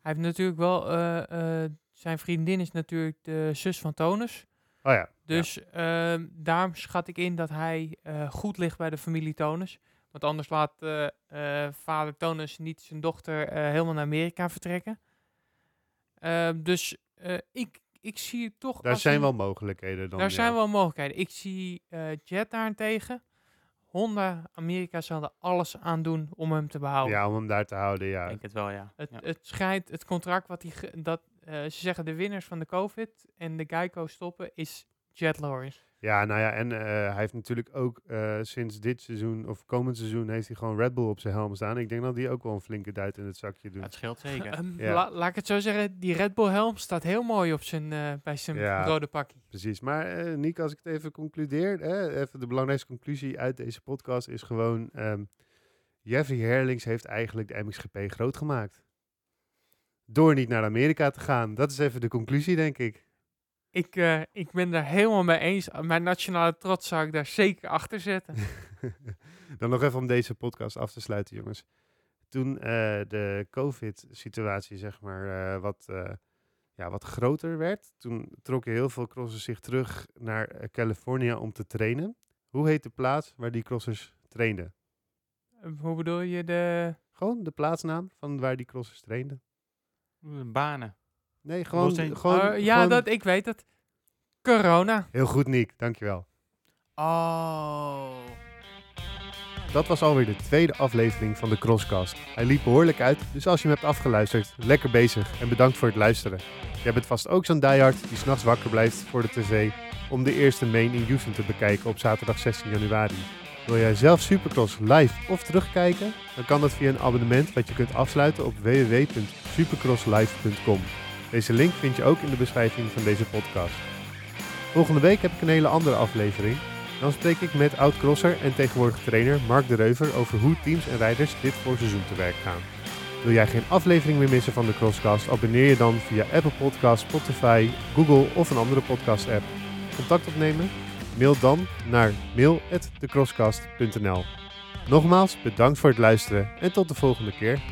Hij heeft natuurlijk wel, eh, zijn vriendin is natuurlijk de zus van Tonus. Oh ja. Dus ehm, daarom schat ik in dat hij eh, goed ligt bij de familie Tonus. Want anders laat eh, eh, vader Tonus niet zijn dochter eh, helemaal naar Amerika vertrekken. Eh, dus eh, ik, ik zie het toch Daar als zijn een- wel mogelijkheden dan. daar ja. zijn wel mogelijkheden. Ik zie eh, Jet daarentegen. Honda, Amerika zal er alles aan doen om hem te behouden. Ja, om hem daar te houden, Ik ja. denk het wel, ja. Het, Ja. het schijnt, het contract wat hij, ge- dat, ze zeggen de winnaars van de COVID en de Geico stoppen, is Jet Lawrence. Ja, nou ja, en eh, hij heeft natuurlijk ook eh, sinds dit seizoen, of komend seizoen, heeft hij gewoon Red Bull op zijn helm staan. Ik denk dat die ook wel een flinke duit in het zakje doen. Het scheelt <laughs> zeker. Ehm, Ja. la- laat ik het zo zeggen, die Red Bull helm staat heel mooi op zijn, eh, bij zijn Ja. rode pakje. Precies. Maar eh Nick, als ik het even concludeer, hè, even de belangrijkste conclusie uit deze podcast is gewoon, ehm, Jeffrey Herlings heeft eigenlijk de MXGP groot gemaakt. Door niet naar Amerika te gaan. Dat is even de conclusie, denk ik. Ik, eh, ik ben daar helemaal mee eens. Mijn nationale trots zou ik daar zeker achter zetten. <laughs> Dan nog even om deze podcast af te sluiten, jongens. Toen eh, de COVID-situatie, zeg maar, eh, wat, ja, wat groter werd, toen trokken heel veel crossers zich terug naar Californië om te trainen. Hoe heet de plaats waar die crossers trainden? Hoe bedoel je de... Gewoon de plaatsnaam van waar die crossers trainden. Banen. Nee, gewoon... Gewoon, Oh, ja, gewoon- dat, ik weet het. Corona. Heel goed, Nick. Dankjewel. Oh. Dat was alweer de tweede aflevering van de Crosscast. Hij liep behoorlijk uit, dus als je hem hebt afgeluisterd, lekker bezig en bedankt voor het luisteren. Jij bent vast ook zo'n diehard die s'nachts wakker blijft voor de tv om de eerste main in Houston te bekijken op zaterdag 16 januari. Wil jij zelf Supercross live of terugkijken? Dan kan dat via een abonnement wat je kunt afsluiten op www.supercrosslive.com. Deze link vind je ook in de beschrijving van deze podcast. Volgende week heb ik een hele andere aflevering. Dan spreek ik met oud-crosser en tegenwoordig trainer Mark de Reuver over hoe teams en rijders dit voorseizoen te werk gaan. Wil jij geen aflevering meer missen van de Crosscast? Abonneer je dan via Apple Podcasts, Spotify, Google of een andere podcast app. Contact opnemen? Mail dan naar mail@thecrosscast.nl. Nogmaals bedankt voor het luisteren en tot de volgende keer.